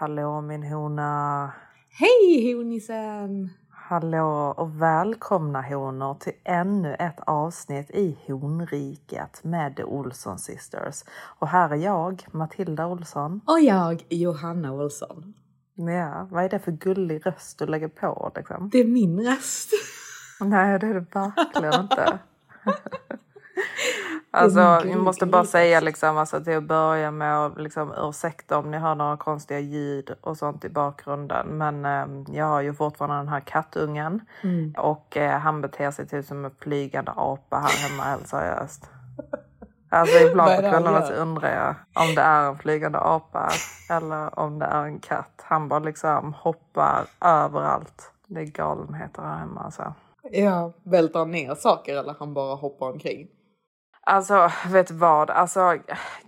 Hallå min hona! Hej honisen! Hallå och välkomna honor till ännu ett avsnitt i Honriket med The Olsson Sisters. Och här är jag, Matilda Olsson. Och jag, Johanna Olsson. Ja, vad är det för gullig röst du lägger på liksom? Det är min röst. Nej, det är det verkligen inte. Alltså, jag måste bara säga liksom, alltså, till att börja med att liksom, ursäkta om ni hör några konstiga ljud och sånt i bakgrunden. Men eh, jag har ju fortfarande den här kattungen Mm. och eh, han beter sig typ som en flygande apa här hemma helt seriöst. Alltså ibland på kvällarna så undrar jag om det är en flygande apa eller om det är en katt. Han bara liksom hoppar överallt. Det är galenheter här hemma alltså. Ja, välter han ner saker eller han bara hoppar omkring? Alltså, vet vad? Alltså,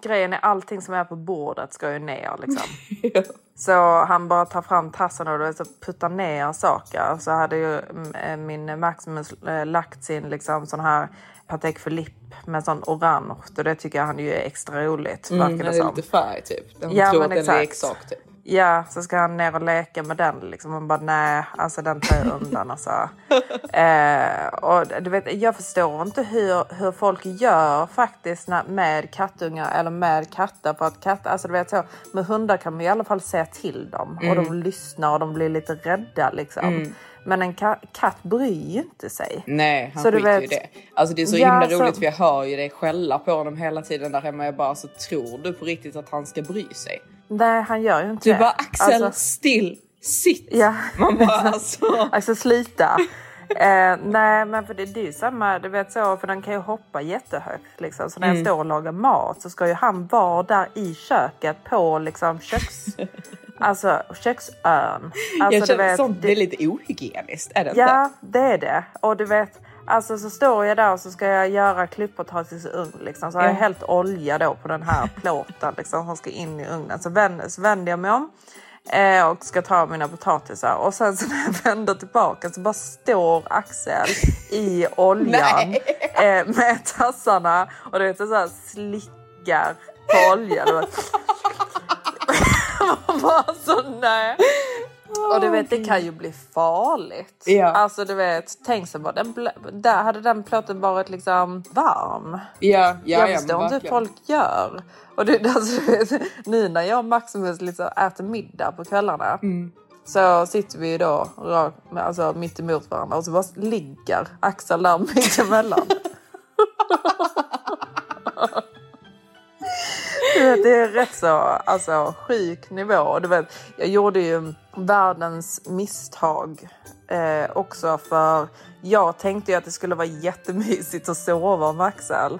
grejen är allting som är på bordet ska ju ner liksom. Ja. Så han bara tar fram tassen och så puttar ner saker. Så hade ju mm, min Maximus eh, lagt sin liksom sån här Patek Philippe med sån orange. Och det tycker han ju är extra roligt. Mm, det är lite färg typ. Den Ja, tror att det är en leksak typ. Ja, så ska han ner och leka med den liksom. Man bara nej, alltså den tar jag undan alltså. eh, och du vet, jag förstår inte hur, hur folk gör faktiskt när, med kattungar eller med katter. För att katter, alltså du vet så, med hundar kan man i alla fall säga till dem och de lyssnar och de blir lite rädda liksom. Men en ka- katt bryr ju inte sig. Nej, han Så du skiter ju vet- det. Alltså det är så Ja, himla så- roligt för jag hör ju dig skälla på honom hela tiden där hemma. Jag bara, alltså tror du på riktigt att han ska bry sig? Nej, han gör ju inte Du det. bara, Axel, Alltså- still, sitt! Ja. Man bara, alltså. Alltså sluta. Eh, nej men för det, det är ju samma, du vet så, för den kan ju hoppa jättehögt liksom. Så när Mm. jag står och lagar mat så ska ju han vara där i köket på liksom köks... alltså köksön. Alltså, jag känner du vet, sånt, det är lite ohygieniskt, är det inte? Ja, det är det. Och du vet, alltså så står jag där och så ska jag göra klipppotatisugn liksom. Så har jag Ja. hällt olja då på den här plåten liksom som ska in i ugnen. Så vänder, så vänder jag mig om eh, och ska ta mina potatisar. Och sen så när jag vänder tillbaka så bara står Axel i oljan eh, med tassarna och du vet så här slickar på oljan. Man bara så nej. Och du vet, det kan ju bli farligt. Ja. Alltså du vet, tänk så bara, den där hade den plåten varit liksom varm. Ja, ja, jag ja, förstår inte hur folk gör. Och det, alltså, du vet, nu när jag och Maximus liksom äter middag på kvällarna. Mm. Så sitter vi då rak, alltså, mitt emot varandra och så bara ligger Axel där mitt emellan. Du vet, det är rätt så alltså, sjuk nivå. Du vet, jag gjorde ju världens misstag eh, också för jag tänkte ju att det skulle vara jättemysigt att sova med Axel.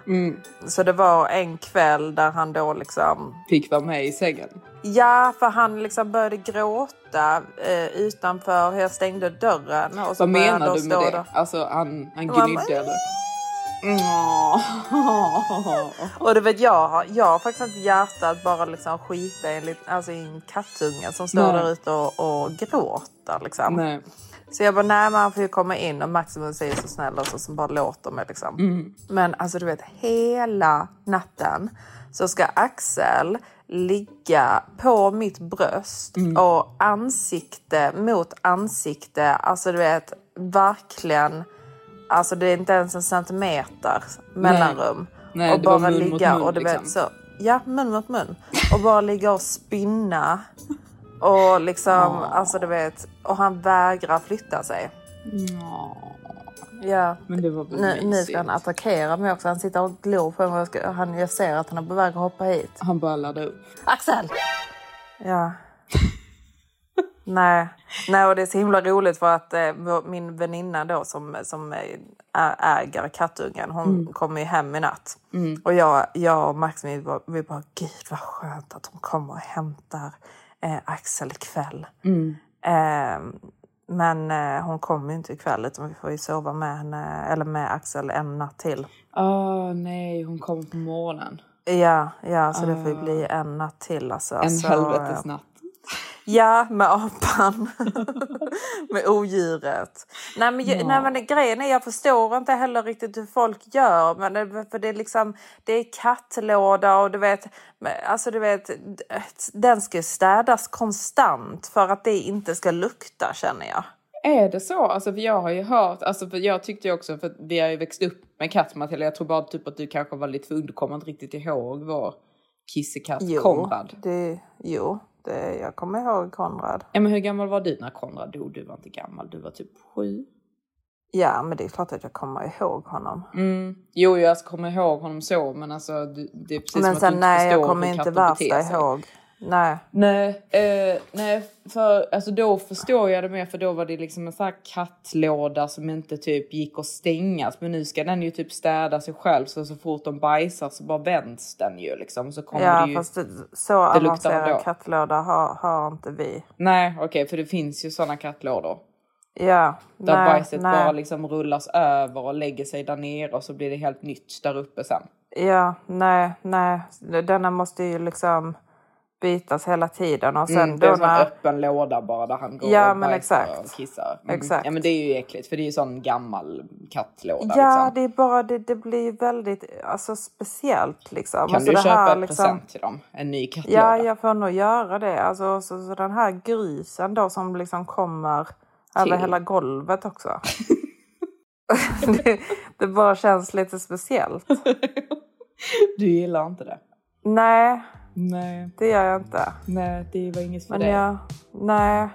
Så det var en kväll där han då liksom Fick vara med i sängen. Ja, för han liksom började gråta eh, utanför. Jag stängde dörren. Och så Vad menar du med det? där. Alltså han, han gnydde eller? Och du vet, jag, har- jag har faktiskt inte hjärta att bara liksom skita i en, alltså, en kattunge som står där ute och, och gråter. Liksom. Nej. Så jag bara, nej men han får ju komma in och Maximus är ju så snäll och så som bara låter mig liksom. Mm. Men alltså du vet, hela natten så ska Axel ligga på mitt bröst Mm. och ansikte mot ansikte. Alltså du vet, verkligen. Alltså det är inte ens en centimeter mellanrum. Nej, och bara mun ligga mun, och du vet liksom. så. ja, mun mot mun. Och bara ligga och spinna. Och liksom, alltså du vet, och han vägrar flytta sig. Ja. Ja. Men det var väl Nu, nu ska han attackera mig också. Han sitter och glor på mig. Jag, han, jag ser att han är på väg att hoppa hit. Han bara laddade upp. Axel! Ja. Nej. Nej, och det är så himla roligt för att eh, min väninna då som, som äger kattungen, hon Mm. kommer ju hem i natt. Och jag, jag och Max vi bara, vi bara, gud vad skönt att hon kommer och hämtar eh, Axel ikväll. Mm. Eh, men eh, hon kommer ju inte ikväll utan vi får ju sova med henne, eller med Axel en natt till. Åh nej, hon kom på morgonen. Ja, ja så det får ju bli en natt till. Alltså. En Så, helvetesnatt. Ja, med apan. med odjuret. Nej men, ju- nej men grejen är, jag förstår inte heller riktigt hur folk gör. Men det, för det är liksom, det är kattlåda och du vet, alltså du vet, den ska städas konstant för att det inte ska lukta känner jag. Är det så? Alltså för jag har ju hört, alltså för jag tyckte ju också, för vi har ju växt upp med katt Matilda, jag tror bara typ att du kanske var lite för ung, du kommer inte riktigt ihåg vår kissekatt Konrad. Det, jo, det, jag kommer ihåg Konrad. Ja men hur gammal var du när Konrad dog? Du var inte gammal, du var typ sju. Ja, men det är klart att jag kommer ihåg honom. Mm. Jo, jag kommer ihåg honom så, men alltså det är precis som men att du sen inte nej, jag förstår kommer hur inte värsta ihåg. Nej. Nej, eh, nej, för alltså då förstår jag det mer för då var det liksom en sån här kattlåda som inte typ gick att stängas. Men nu ska den ju typ städa sig själv så så fort de bajsar så bara vänds den ju liksom. Så kommer Ja, det ju... fast det, så det avancerad kattlåda har, har inte vi. Nej, okej, för det finns ju såna kattlådor. Ja, Där nej, bajset nej. bara liksom rullas över och lägger sig där nere och så blir det helt nytt där uppe sen. Ja, nej, nej. Denna måste ju liksom bytas hela tiden och sen Mm, det är en sån när... öppen låda bara där han går Ja, och men exakt. och kissar. Mm. Exakt. Ja men det är ju äckligt för det är ju sån gammal kattlåda Ja, liksom. det är bara, det, det blir väldigt alltså, speciellt liksom. Kan alltså, du köpa här, en liksom, present till dem? En ny kattlåda? Ja, jag får nog göra det. Alltså, så, så den här grisen då som liksom kommer över hela golvet också. det, det bara känns lite speciellt. Du gillar inte det? Nej, Nej, det gör jag inte. nej det var inget för Men dig. jag, nej.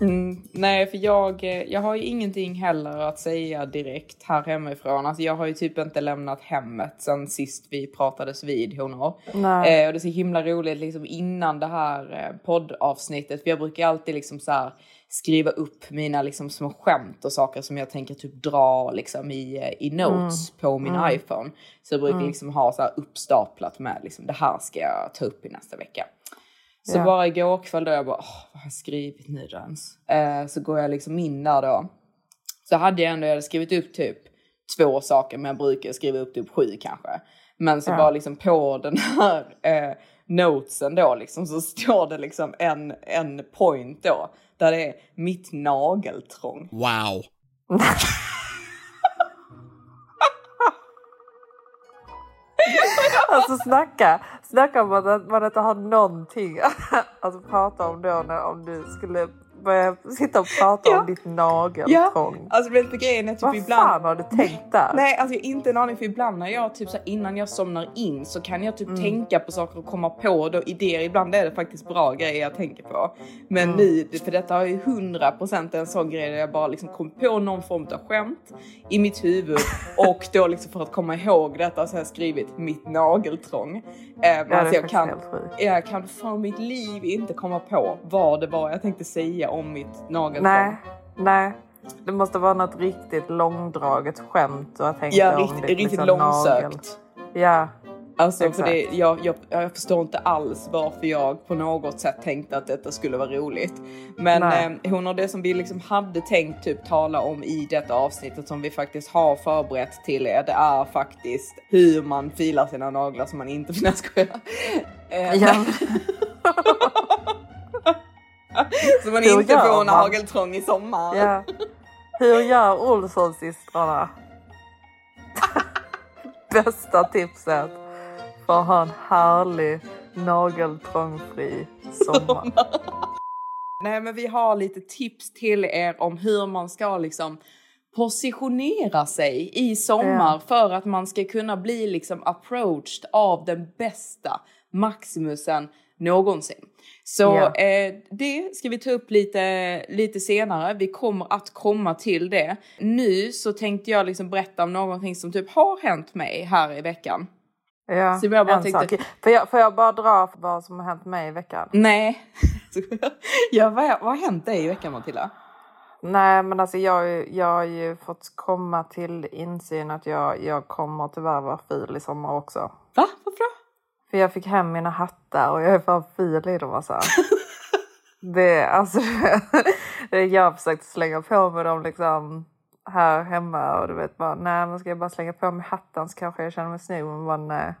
Mm, nej, för jag, eh, jag har ju ingenting heller att säga direkt här hemifrån. Alltså jag har ju typ inte lämnat hemmet sen sist vi pratades vid honor. Nej. Eh, och det är så himla roligt liksom innan det här eh, poddavsnittet. För jag brukar alltid liksom så här skriva upp mina liksom små skämt och saker som jag tänker typ dra liksom i, eh, i notes på min iPhone. Så jag brukar liksom ha så här uppstaplat med liksom det här ska jag ta upp i nästa vecka. Så Ja. bara igår kväll då jag bara, Åh, vad har jag skrivit nu då ens? Eh, så går jag liksom in där då. Så hade jag ändå jag hade skrivit upp typ två saker, men jag brukar skriva upp typ sju kanske. Men så Ja. bara liksom på den här eh, notesen då liksom så står det liksom en, en point då. Där det är mitt nageltrång. Wow. Alltså snacka, snacka om att man inte har någonting att prata om då när, om du skulle börja sitta och prata Ja. om ditt nageltrång. alltså vet du grejen är typ Vad ibland. fan har du tänkt där? Nej, alltså inte en aning för ibland när jag typ så här, innan jag somnar in så kan jag typ Mm. tänka på saker och komma på då idéer. Ibland är det faktiskt bra grejer jag tänker på. Men Mm. nu, för detta har ju 100% en sån grej där jag bara liksom kom på någon form av skämt i mitt huvud och då liksom för att komma ihåg detta så har jag skrivit mitt nageltrång. Eh, det är alltså jag kan, jag kan för mitt liv inte komma på vad det var jag tänkte säga om mitt nageltrång. Nej, nej. Det måste vara något riktigt långdraget skämt du har tänkt Ja, om riktigt, ditt, riktigt liksom, långsökt. nagel. Ja, Alltså för Exakt. det, jag, jag, jag förstår inte alls varför jag på något sätt tänkte att detta skulle vara roligt. Men eh, hon och det som vi liksom hade tänkt typ tala om i detta avsnittet som vi faktiskt har förberett till er. Det är faktiskt hur man filar sina naglar som man inte... Nej jag skojar. Eh, ja. Så man Hur inte får nageltrång i sommar. ja. Hur gör Olssonsystrarna? Bästa tipset för att ha en härlig nageltrångfri sommar. Nej men vi har lite tips till er om hur man ska liksom positionera sig i sommar Ja. för att man ska kunna bli liksom approached av den bästa Maximusen någonsin. Så Ja. eh, det ska vi ta upp lite, lite senare. Vi kommer att komma till det. Nu så tänkte jag liksom berätta om någonting som typ har hänt mig här i veckan. Ja, Så jag bara en tänkte- sak. Får jag, får jag bara dra vad som har hänt mig i veckan? Nej. ja, vad, vad har hänt dig i veckan Matilda? Nej, men alltså jag, jag har ju fått komma till insyn att jag, jag kommer tyvärr vara ful i sommar också. Va? Varför då? För jag fick hem mina hattar och jag är fan ful i dem alltså. det, alltså jag har försökt slänga på mig dem liksom här hemma och du vet bara nej men ska jag bara slänga på mig hatten så kanske jag känner mig snygg men bara nej.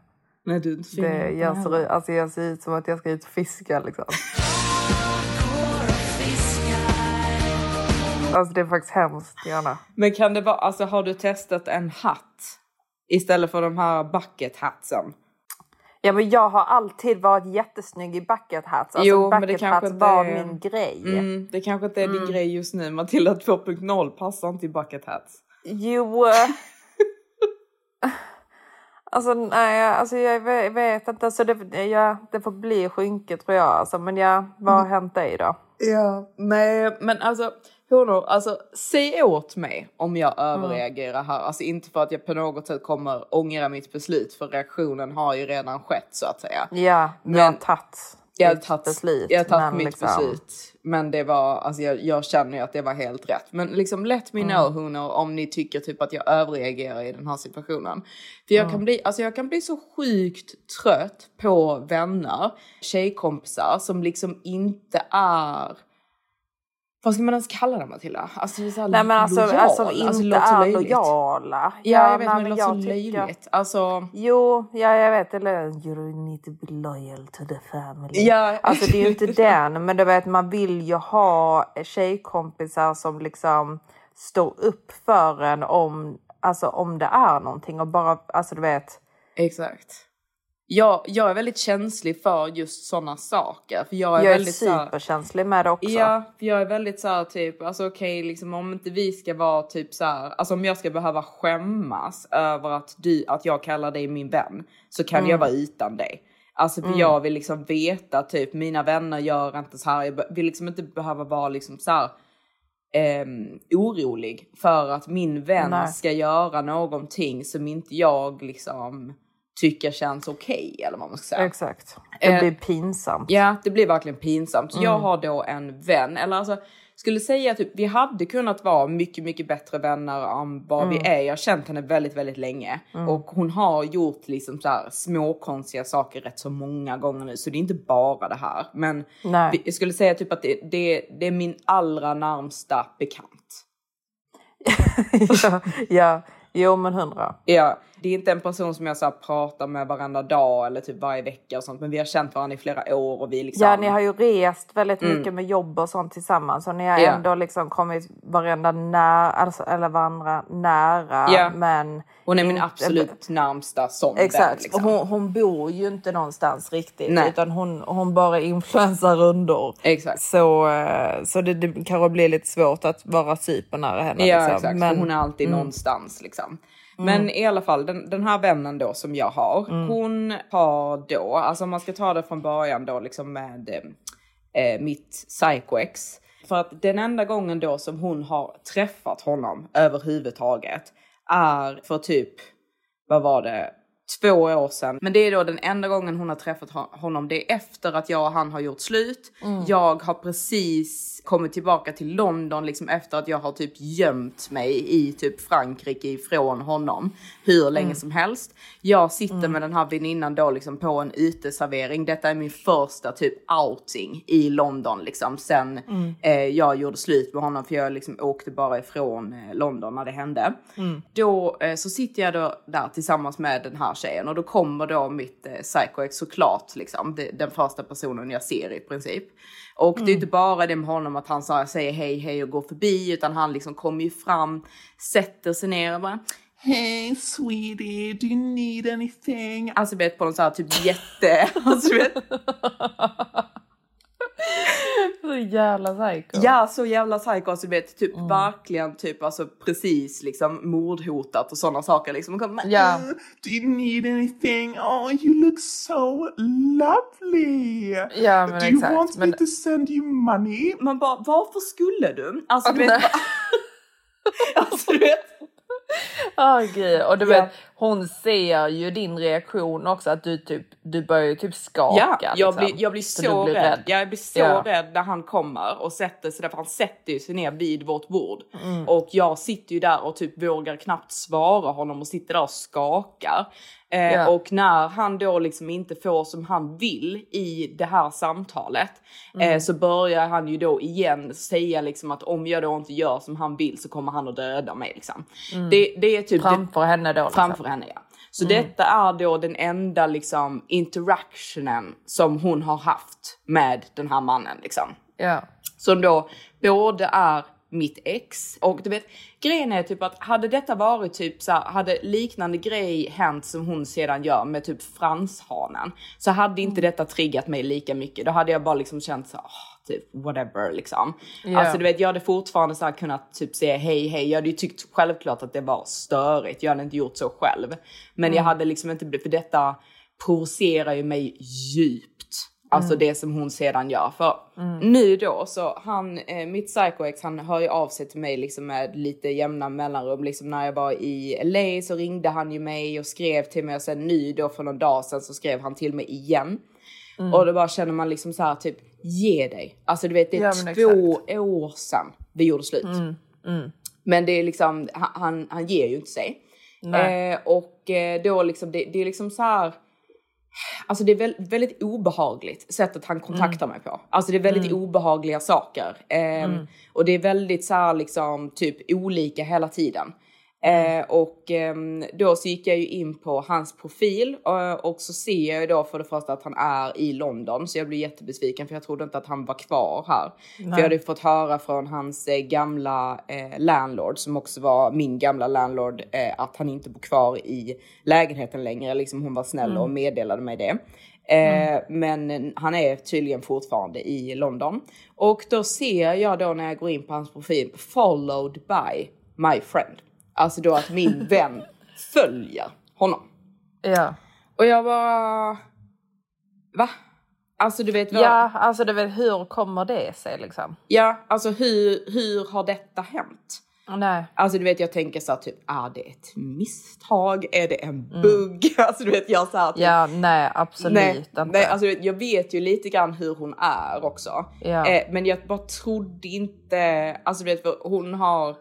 Nej, du inte. Det, jag, ser, ut- alltså, jag ser ut som att jag ska ut och fiska liksom. Alltså det är faktiskt hemskt Jonna. Men kan det vara, alltså har du testat en hatt istället för de här bucket hatsen? Ja men jag har alltid varit jättesnygg i bucket hats. Alltså Jo, men det bucket kanske hats var är- min grej. Mm, det kanske inte är din grej just nu. Matilda 2.0 passar inte i bucket hats. Jo. alltså nej, alltså jag ve- vet inte. Alltså, det, ja, det får bli skynke tror jag. Alltså, men ja, vad har hänt dig då? Ja, nej, men alltså honor, alltså säg åt mig om jag överreagerar här. Alltså inte för att jag på något sätt kommer ångra mitt beslut för reaktionen har ju redan skett så att säga. Ja, Men- jag har tagit Jag har tagit, beslut. jag har tagit mitt liksom- beslut. Men det var, alltså jag, jag känner ju att det var helt rätt. Men liksom let me know honor om ni tycker typ att jag överreagerar i den här situationen. För jag kan bli, alltså jag kan bli så sjukt trött på vänner, tjejkompisar som liksom inte är vad ska man ens kalla dem Matilda? Alltså, det är så Nej men alltså, lojal. alltså inte låter så är lojala. Ja, jag vet men det låter så löjligt. Alltså, Jo, ja jag vet. Eller you need to be loyal to the family. Ja. Alltså det är ju inte den. Men du vet man vill ju ha tjejkompisar som liksom står upp för en om, alltså, om det är någonting. Och bara, alltså du vet. exakt. Jag, jag är väldigt känslig för just sådana saker. För jag är Jag är väldigt så här- superkänslig med det också. Ja, för jag är väldigt så här typ, alltså okej, liksom om inte vi ska vara typ så här, alltså om jag ska behöva skämmas över att du, att jag kallar dig min vän, så kan Mm. jag vara utan dig. Alltså för jag vill liksom veta typ, mina vänner gör inte så här, jag vill liksom inte behöva vara liksom så här ehm, orolig för att min vän Nej. ska göra någonting som inte jag liksom tycker känns okej eller vad man ska säga. Exakt. Det Eh, blir pinsamt. Ja, det blir verkligen pinsamt. Så Mm. jag har då en vän, eller alltså skulle säga typ vi hade kunnat vara mycket, mycket bättre vänner än vad Mm. vi är. Jag har känt henne väldigt, väldigt länge och hon har gjort liksom så här små konstiga saker rätt så många gånger nu, så det är inte bara det här. Men vi- jag skulle säga typ att det, det, det är min allra närmsta bekant. ja, ja, jo men hundra. Ja, det är inte en person som jag så pratar med varenda dag eller typ varje vecka och sånt, men vi har känt varandra i flera år och vi liksom. Ja, ni har ju rest väldigt mycket med jobb och sånt tillsammans och ni har Mm. Ja. ändå liksom kommit varandra nära, alltså, eller varandra nära. Ja. Men Hon är min inte- absolut närmsta som vän. Exakt, Liksom. och hon, hon bor ju inte någonstans riktigt Nej. utan hon, hon bara influensar rundor. Exakt. Så, eh, så det, det kanske blir lite svårt att vara supernära henne. Ja liksom. exakt, Men, hon är alltid någonstans liksom. Men i alla fall den, den här vännen då som jag har, hon har då, alltså om man ska ta det från början då liksom med eh, mitt psycho-ex. För att den enda gången då som hon har träffat honom överhuvudtaget är för typ, vad var det, två år sedan. Men det är då den enda gången hon har träffat ho- honom. Det är efter att jag och han har gjort slut. Jag har precis kommit tillbaka till London liksom efter att jag har typ gömt mig i typ Frankrike ifrån honom hur länge som helst. Jag sitter med den här väninnan då liksom på en uteservering. Detta är min första typ outing i London liksom sen eh, jag gjorde slut med honom för jag liksom åkte bara ifrån eh, London när det hände. Då eh, så sitter jag då där tillsammans med den här tjejen och då kommer då mitt eh, psycho-ex såklart liksom det, den första personen jag ser i princip. Och det är inte bara det med honom att han sa, säger hej hej och går förbi utan han liksom kommer ju fram, sätter sig ner och bara Hey, sweetie, do you need anything? Alltså vet på någon så här typ jätte, alltså vet. Så jävla psycho. Ja, så jävla psycho. Alltså, du vet, typ verkligen typ alltså precis liksom mordhotat och sådana saker liksom. Kom, men, Ja. Do you need anything? Oh, you look so lovely. Ja, men Do you exakt. want Men- me to send you money? Man bara, varför skulle du? Alltså du vet, alltså, du vet Gud. Och du Ja. vet, hon ser ju din reaktion också att du typ, du börjar ju typ skaka. Ja, jag liksom. blir, jag blir så, du blir rädd. Jag blir så Ja. rädd när han kommer och sätter sig där, för han sätter ju sig ner vid vårt bord. Mm. Och jag sitter ju där och typ vågar knappt svara honom och sitter där och skakar. Ja. Och när han då liksom inte får som han vill i det här samtalet Mm. eh, så börjar han ju då igen säga liksom att om jag då inte gör som han vill så kommer han att döda mig. Liksom. Det, det är typ det- Mm. Framför henne då. Liksom. framför henne ja. Så detta är då den enda liksom interactionen som hon har haft med den här mannen liksom. Ja. Som då både är mitt ex och du vet grejen är typ att hade detta varit typ så här, hade liknande grej hänt som hon sedan gör med typ franshanen så hade inte detta triggat mig lika mycket. Då hade jag bara liksom känt så här, "Åh, typ whatever liksom. Ja. Alltså du vet jag hade fortfarande så här kunnat typ säga hej hej. Jag hade ju tyckt självklart att det var störigt. Jag hade inte gjort så själv. Men jag hade liksom inte blivit, för detta provocerar ju mig djupt. Alltså det som hon sedan gör. För nu då så han, eh, mitt psycho-ex han hör ju av sig till mig liksom med lite jämna mellanrum. Liksom när jag var i LA så ringde han ju mig och skrev till mig och sen nu då för någon dag sedan så skrev han till mig igen. Och då bara känner man liksom så här typ ge dig. Alltså du vet det är Ja, två år sedan vi gjorde slut. Men det är liksom, han, han, ger ju inte sig. Eh, och eh, då liksom, det, det är liksom så här. Alltså det är väl, väldigt obehagligt sättet han kontaktar mig på. Alltså det är väldigt obehagliga saker. Ehm, Och det är väldigt så här liksom typ olika hela tiden. Eh, och ehm, då så gick jag ju in på hans profil eh, och så ser jag ju då för det första att han är i London så jag blir jättebesviken för jag trodde inte att han var kvar här. För jag hade ju fått höra från hans eh, gamla eh, landlord som också var min gamla landlord eh, att han inte bor kvar i lägenheten längre. Liksom hon var snäll och meddelade mig det. Eh, Men han är tydligen fortfarande i London. Och då ser jag då när jag går in på hans profil followed by my friend. Alltså då att min vän följer honom. Ja. Och jag bara... Va? Alltså du vet vad... ja, alltså du vet hur kommer det sig liksom? ja alltså hur, hur har detta hänt? Nej. Alltså du vet jag tänker så här, typ, är det ett misstag? Är det en bugg? Alltså du vet jag så här, typ, Ja, nej absolut nej, inte. nej, alltså vet, jag vet ju lite grann hur hon är också. Ja. Eh, men jag bara trodde inte, alltså du vet hon har,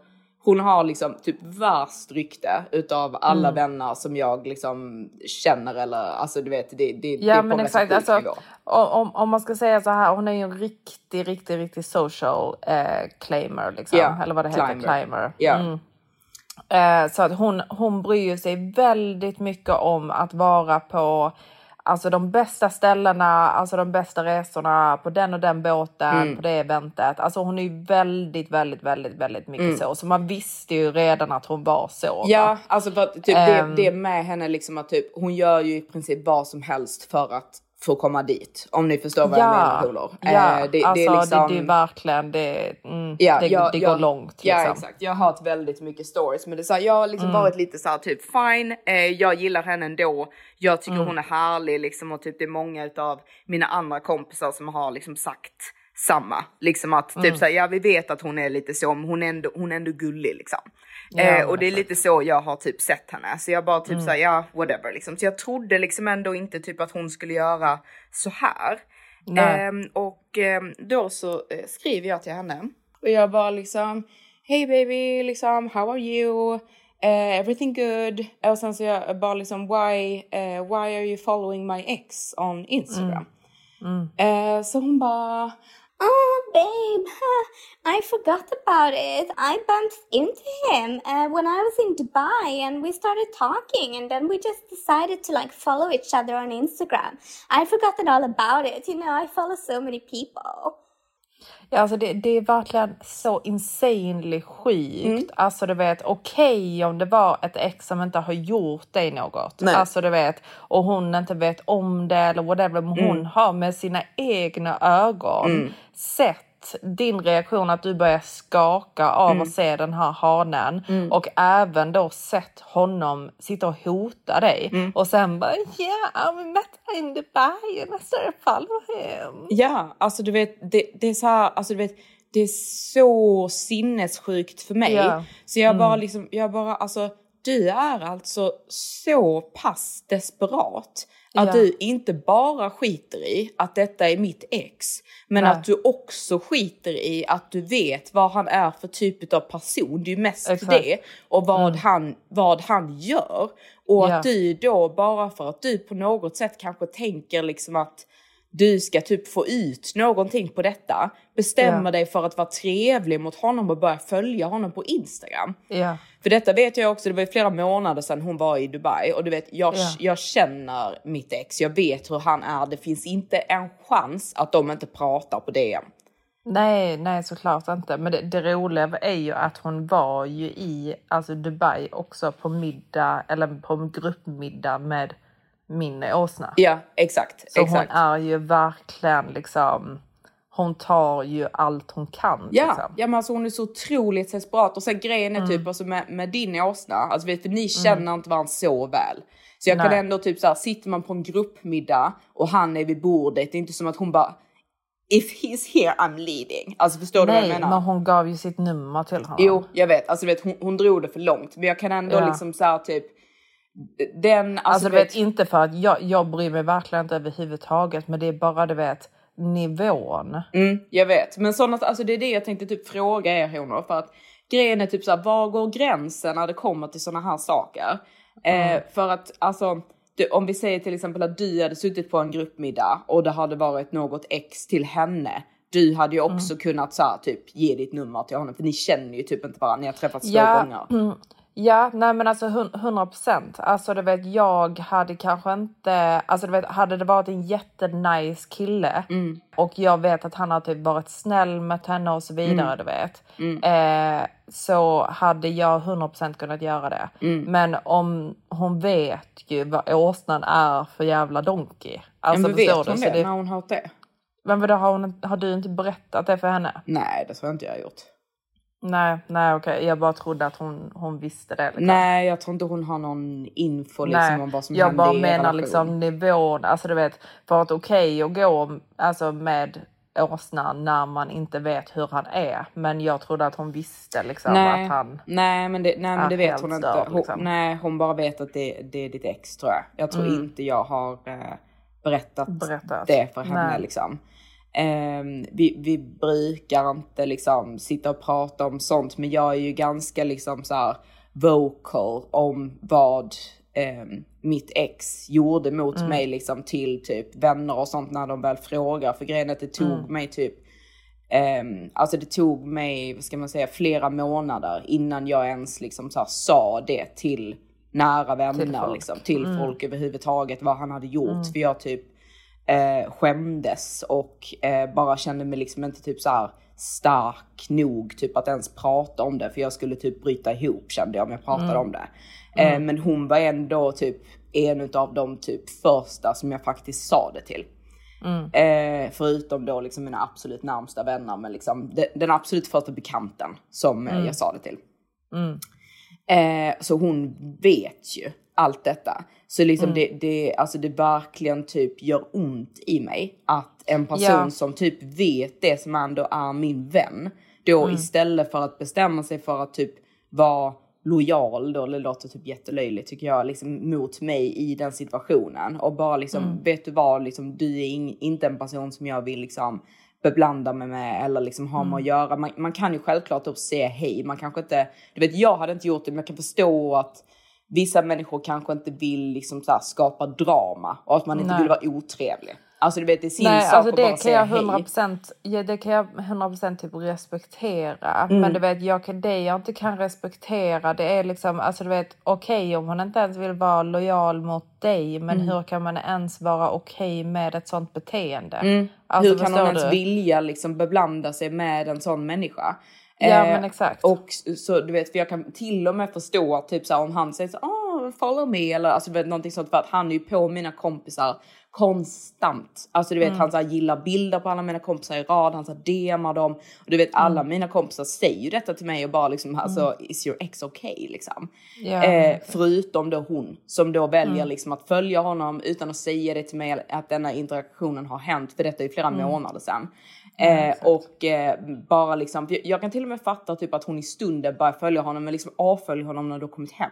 hon har liksom typ värst rykte utav alla Mm. vänner som jag liksom känner eller alltså du vet det, det, det Ja är på men en exakt, alltså, om, om- man ska säga så här, hon är ju en riktig, riktig, riktig social eh, claimer liksom. Ja, Eller vad det heter, climber. climber. Mm. Eh, så att hon, hon bryr sig väldigt mycket om att vara på alltså de bästa ställena, alltså de bästa resorna på den och den båten, Mm. på det eventet. Alltså hon är ju väldigt, väldigt, väldigt, väldigt mycket Mm. så. Så man visste ju redan att hon var så. Ja, va? alltså för att typ det, Ehm. det är med henne liksom att typ hon gör ju i princip vad som helst för att få komma dit. Om ni förstår vad jag menar polor. Ja, Eh, det, det alltså är liksom... det, det är verkligen, det, mm, Ja, det, ja, det ja, går långt. Ja Liksom. exakt, jag har hört väldigt mycket stories men det så här, jag har liksom Mm. varit lite så här typ fine, eh, jag gillar henne ändå, jag tycker Mm. hon är härlig liksom och typ det är många av mina andra kompisar som har liksom sagt samma. Liksom att Mm. typ så här, ja vi vet att hon är lite så men hon är ändå, hon är ändå gullig liksom. Ja, eh, och det är exakt. lite så jag har typ sett henne. Så jag bara typ Mm. så här, ja whatever liksom. Så jag trodde liksom ändå inte typ att hon skulle göra så här. Ehm, och ehm, då så eh, skriver jag till henne och jag bara liksom Hey baby, liksom how are you? Eh, everything good? Och sen så jag bara liksom why, eh, why are you following my ex on Instagram? Eh, så hon bara Oh, babe, I forgot about it. I bumped into him uh, when I was in Dubai and we started talking and then we just decided to like follow each other on Instagram. I forgotten all about it. You know, I follow so many people. Ja, alltså det, det är verkligen så insanely sjukt. Mm. Alltså du vet, okej om det var ett ex som inte har gjort dig något. Nej. Alltså du vet, och hon inte vet om det eller whatever. Men Mm. hon har med sina egna ögon sett din reaktion att du börjar skaka av Mm. att se den här hanen och även då sett honom sitta och hota dig Mm. och sen bara ja, vi mötte in Dubai och nästa fall hem. Ja, alltså du vet, det, det är så här, alltså du vet, det är så sinnessjukt för mig. Ja. Så jag bara liksom, jag bara alltså, du är alltså så pass desperat att Ja. du inte bara skiter i att detta är mitt ex, men Nej. att du också skiter i att du vet vad han är för typ av person. Det är ju mest Exakt. det och vad, han, vad han gör. Och Ja. att du då bara för att du på något sätt kanske tänker liksom att du ska typ få ut någonting på detta. Bestämmer Ja. dig för att vara trevlig mot honom och börja följa honom på Instagram. Ja. För detta vet jag också, det var ju flera månader sedan hon var i Dubai och du vet, jag, Ja. jag känner mitt ex, jag vet hur han är. Det finns inte en chans att de inte pratar på DM. Nej, nej såklart inte. Men det, det roliga är ju att hon var ju i alltså Dubai också på middag eller på en gruppmiddag med min åsna. Ja, exakt. Så exakt. hon är ju verkligen liksom, hon tar ju allt hon kan. Ja, liksom. ja men alltså hon är så otroligt desperat. Och sen grejen är Mm. typ alltså med, med din åsna, alltså för ni känner inte varandra så väl. Så jag kan Nej. ändå typ så här, sitter man på en gruppmiddag och han är vid bordet, det är inte som att hon bara If he's here I'm leading. Alltså förstår du vad Nej, jag menar? men hon gav ju sitt nummer till honom. Jo, jag vet. Alltså vet, hon, hon drog det för långt. Men jag kan ändå Ja. liksom så här typ den, alltså, Alltså du du vet inte för att jag, jag bryr mig verkligen inte överhuvudtaget men det är bara du vet nivån. Mm, jag vet, men sådana, alltså det är det jag tänkte typ fråga er honor för att grejen är typ så här, var går gränsen när det kommer till sådana här saker? Eh, för att alltså, det, om vi säger till exempel att du hade suttit på en gruppmiddag och det hade varit något ex till henne. Du hade ju också kunnat så här, typ ge ditt nummer till honom för ni känner ju typ inte varandra, ni har träffats två Ja, gånger. Mm, ja, nej men alltså hun- 100 procent. Alltså du vet, jag hade kanske inte, alltså du vet, hade det varit en jättenice kille Mm. och jag vet att han har typ varit snäll mot henne och så vidare, Mm. du vet. Eh, så hade jag 100 procent kunnat göra det. Mm. Men om hon vet ju vad åsnan är för jävla donkey. Alltså men vet hon du? det, det när hon hört det? men vadå, har, hon, har du inte berättat det för henne? Nej, det tror jag inte jag har gjort. Nej, nej okej. Jag bara trodde att hon, hon visste det. Liksom. Nej, jag tror inte hon har någon info liksom Nej, om vad som jag hände bara i er menar liksom nivån. Alltså du vet, för att okej att gå alltså, med åsnan när man inte vet hur han är. Men jag trodde att hon visste liksom nej, att han... nej, men det, nej, men det vet hon inte. störd, Hon, liksom. Nej, hon bara vet att det, det är ditt ex tror jag. Jag tror inte jag har eh, berättat, Berättat. det för henne Nej. liksom. Ehm, vi, vi brukar inte liksom sitta och prata om sånt, men jag är ju ganska liksom så här vocal om vad ehm, mitt ex gjorde mot Mm. mig liksom till typ vänner och sånt när de väl frågar. För grejen är att det tog Mm. mig typ Ehm, alltså det tog mig, vad ska man säga, flera månader innan jag ens liksom så här sa det till nära vänner, Till folk. liksom, till folk överhuvudtaget vad han hade gjort. För jag typ eh, skämdes och eh, bara kände mig liksom inte typ så här stark nog typ att ens prata om det. För jag skulle typ bryta ihop kände jag om jag pratade om det. Eh, men hon var ändå typ en av de typ första som jag faktiskt sa det till. Eh, förutom då liksom mina absolut närmsta vänner, men liksom de, den absolut första bekanten som eh, jag sa det till. Eh, så hon vet ju allt detta. Så liksom det, det, alltså det verkligen typ gör ont i mig att en person Ja. som typ vet det som ändå är min vän, då istället för att bestämma sig för att typ vara lojal då, det låter typ jättelöjligt tycker jag, liksom mot mig i den situationen och bara liksom, vet du vad, liksom, du är ing, inte en person som jag vill liksom beblanda mig med eller liksom ha med att göra. Man, man kan ju självklart upp säga hej, man kanske inte, du vet jag hade inte gjort det men jag kan förstå att vissa människor kanske inte vill liksom så skapa drama och att man inte Nej. vill vara otrevlig. Alltså du vet det är sin Nej, sak alltså att bara det kan säga jag hej. 100%, ja, det kan jag 100% typ respektera. Mm. Men du vet, jag kan, det jag inte kan respektera det är liksom, alltså du vet, okej om hon inte ens vill vara lojal mot dig, men Mm. hur kan man ens vara okej med ett sånt beteende? Alltså, Hur kan hon ens du? vilja liksom beblanda sig med en sån människa? Ja, men exakt. Och så du vet, för jag kan till och med förstå typ så här, om han säger så oh, follow me eller alltså du vet någonting sånt för att han är ju på mina kompisar konstant. Alltså du vet han så här, gillar bilder på alla mina kompisar i rad, han så här, DMar dem. Och du vet alla mina kompisar säger ju detta till mig och bara liksom alltså is your ex okay liksom. Ja. Eh, förutom då hon som då väljer liksom att följa honom utan att säga det till mig att denna interaktionen har hänt för detta är ju flera månader sedan. Eh, och eh, bara liksom, jag kan till och med fatta typ att hon i stunden börjar följa honom men liksom avföljer honom när du har kommit hem.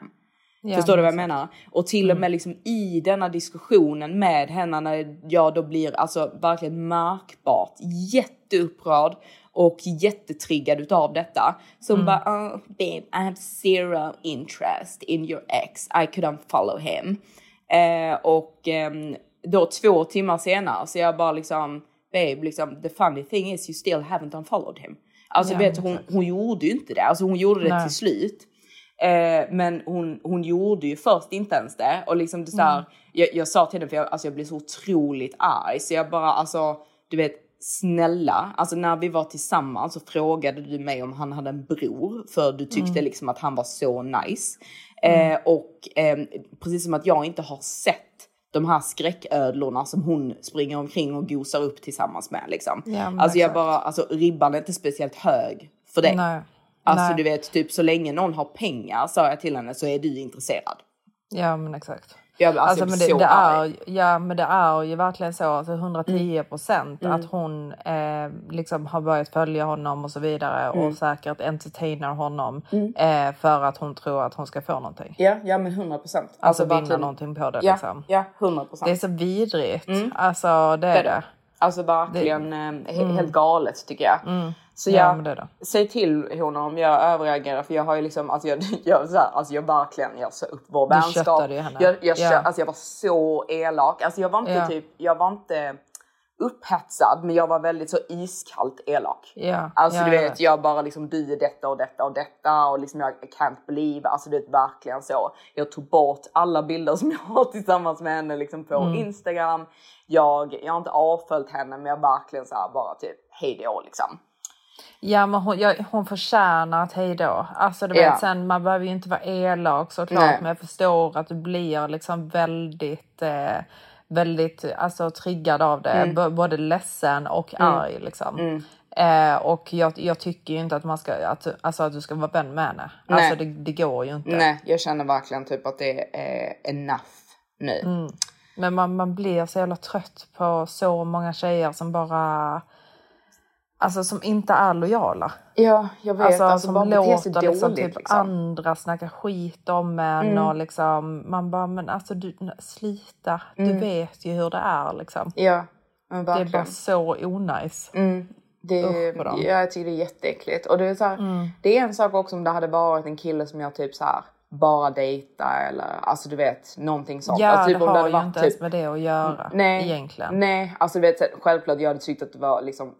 Ja, Förstår du vad jag exakt. menar? Och till och med liksom i denna diskussionen med henne när jag då blir alltså verkligen märkbart jätteupprörd och jättetriggad utav detta. Så hon bara, oh, babe I have zero interest in your ex, I couldn't follow him. Eh, och ehm, då två timmar senare så jag bara liksom, babe liksom the funny thing is you still haven't unfollowed him. Alltså Ja, vet hon, hon gjorde ju inte det, alltså hon gjorde det Nej. till slut. Eh, men hon, hon gjorde ju först inte ens det. Och liksom det så här, jag, jag sa till henne, för jag, alltså jag blev så otroligt arg. Så jag bara, alltså du vet, snälla. Alltså när vi var tillsammans så frågade du mig om han hade en bror. För du tyckte liksom att han var så nice. Eh, och eh, precis som att jag inte har sett de här skräcködlorna som hon springer omkring och gosar upp tillsammans med. Liksom. Ja, alltså jag bara, alltså ribban är inte speciellt hög för det. Nej. Alltså Nej. du vet, typ så länge någon har pengar sa jag till henne så är du intresserad. Ja men exakt. Jag, alltså, Alltså, jag det, det så är, ja, men det är ju verkligen så, alltså 110 procent Mm. att hon eh, liksom har börjat följa honom och så vidare Mm. och säkert entertainar honom eh, för att hon tror att hon ska få någonting. Ja, ja men 100 procent. Alltså, vinna någonting på det Ja, liksom. ja 100 Det är procent. så vidrigt. Alltså det är det. Alltså verkligen eh, he- helt galet tycker jag. Så. Ja, jag, men det är det. säg till honom om jag överreagerar för jag har ju liksom, alltså jag, jag, så här, alltså jag verkligen, jag sa upp vår Du vänskap. Jag, jag, Ja. kö- alltså jag var så elak. Alltså jag var inte Ja. typ, jag var inte upphetsad men jag var väldigt så iskallt elak. Ja, Alltså ja, du vet. jag bara liksom du är detta och detta och detta och liksom jag can't believe, alltså det är verkligen så. Jag tog bort alla bilder som jag har tillsammans med henne liksom på Mm. Instagram. Jag, jag har inte avföljt henne men jag verkligen så här bara typ hej då liksom. Ja men hon, ja, hon förtjänar ett hejdå. Alltså du Ja. vet sen man behöver ju inte vara elak såklart Nej. men jag förstår att du blir liksom väldigt eh, väldigt alltså triggad av det. Mm. Både ledsen och arg liksom. Eh, och jag, jag tycker ju inte att man ska, att, alltså att du ska vara vän med henne. Nej. Alltså det, det går ju inte. Nej, jag känner verkligen typ att det är enough nu. Mm. Men man, man blir så jävla trött på så många tjejer som bara Alltså som inte är lojala. Ja, jag vet. Alltså, Alltså, som bara låter liksom, dåligt typ liksom. andra snacka skit om en och liksom man bara men alltså du slita, du vet ju hur det är liksom. Ja, men Det är verkligen. bara så onajs. Det, Usch ja, jag tycker det är jätteäckligt. Och det är, så här, det är en sak också om det hade varit en kille som jag typ så här bara dejta eller alltså du vet någonting sånt. Ja alltså, typ, det har hade ju varit inte typ- ens med det att göra Nej, egentligen. Nej, alltså du vet självklart jag hade tyckt att det var liksom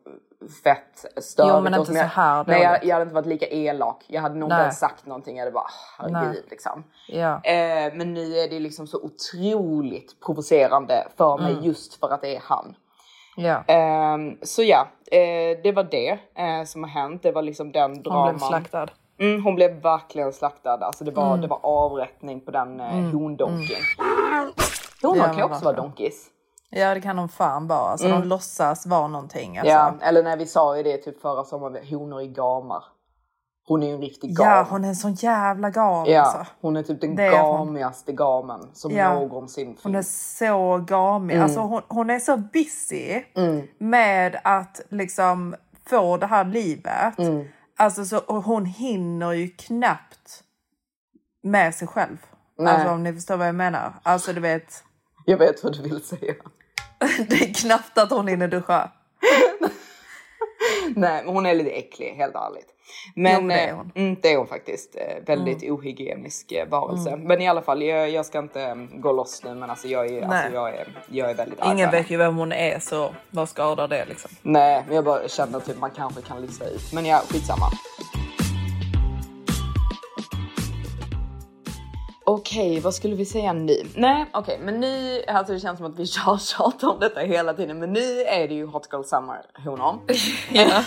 fett störigt. Jo, men inte som jag, så här Nej, jag, jag hade inte varit lika elak. Jag hade nog inte ens sagt någonting. Jag hade bara "Ah, herregud liksom. Ja. Eh, men nu är det liksom så otroligt provocerande för mig Mm. just för att det är han. ja. Ehm, så ja, eh, det var det eh, som har hänt. Det var liksom den Hon draman. blev slaktad. Mm, hon blev verkligen slaktad. Alltså det var, Mm. det var avrättning på den eh, hondonken. Honor Ja, kan också vara donkis. Ja det kan de fan vara. Alltså de låtsas vara någonting. Alltså. Ja, eller när vi sa ju det typ förra sommaren, honor i gamar. Hon är ju en riktig gam. Ja hon är en sån jävla gam Ja, alltså. hon är typ den Det hon. gamigaste gamen som Ja. någonsin Hon finns. är så gamig. Mm. Alltså hon, hon är så busy med att liksom få det här livet. Mm. Alltså så hon hinner ju knappt med sig själv. Nej. Alltså om ni förstår vad jag menar. Alltså du vet, Jag vet vad du vill säga. det är knappt att hon hinner duscha. Nej, men hon är lite äcklig, helt ärligt. Men Jo, det är eh, hon. Mm, det är hon faktiskt. Eh, väldigt ohygienisk eh, varelse. Mm. Men i alla fall, jag, jag ska inte eh, gå loss nu, men alltså jag är, alltså, jag är, jag är väldigt arg Ingen vet ju vem hon är så vad skadar det liksom? Nej, men jag bara känner typ man kanske kan lista ut. Men ja, skitsamma. Okej, vad skulle vi säga nu? Nej, okej, men nu, alltså det känns som att vi tjatar om detta hela tiden, men nu är det ju Hot Girl Summer honor. Ja.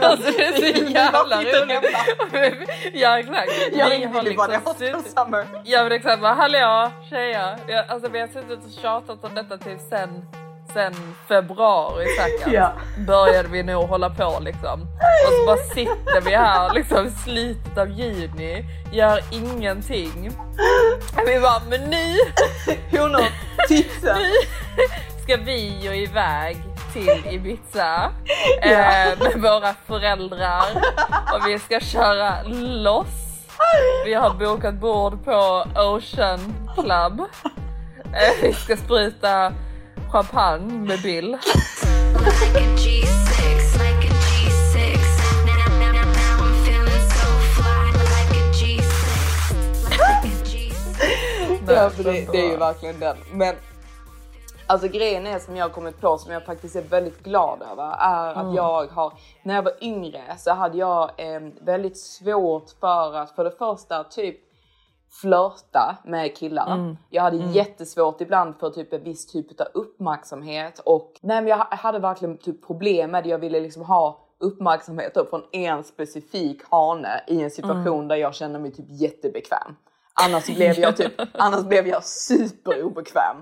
alltså det är så jävla roligt. Ja exakt. Jag ringde har ju bara liksom Hot Girl Summer. Ja men exakt bara hallå tjejer. Ja, alltså vi har suttit och tjatat om detta typ sen, sen februari säkert. Ja. Började vi nog hålla på liksom. Och så bara sitter vi här liksom i slutet av juni, gör ingenting. Vi bara men nu Honor, tipsen. ska vi ju iväg till Ibiza eh, med våra föräldrar och vi ska köra loss. Vi har bokat bord på Ocean Club. Eh, vi ska spruta champagne med Bill. Like a G6, like a G6. Now, now, now, now I'm feeling so fly. Like a G6, like a G6. Ja, för det, det är ju verkligen den. Men alltså grejen är som jag har kommit på som jag faktiskt är väldigt glad över är att jag har, när jag var yngre så hade jag eh, väldigt svårt för att för det första typ flörta med killar. Jag hade jättesvårt ibland för typ en viss typ av uppmärksamhet och nej, jag ha- hade verkligen typ problem med det. Jag ville liksom ha uppmärksamhet upp från en specifik hane i en situation där jag kände mig typ jättebekväm. Annars blev jag typ, annars blev jag superobekväm.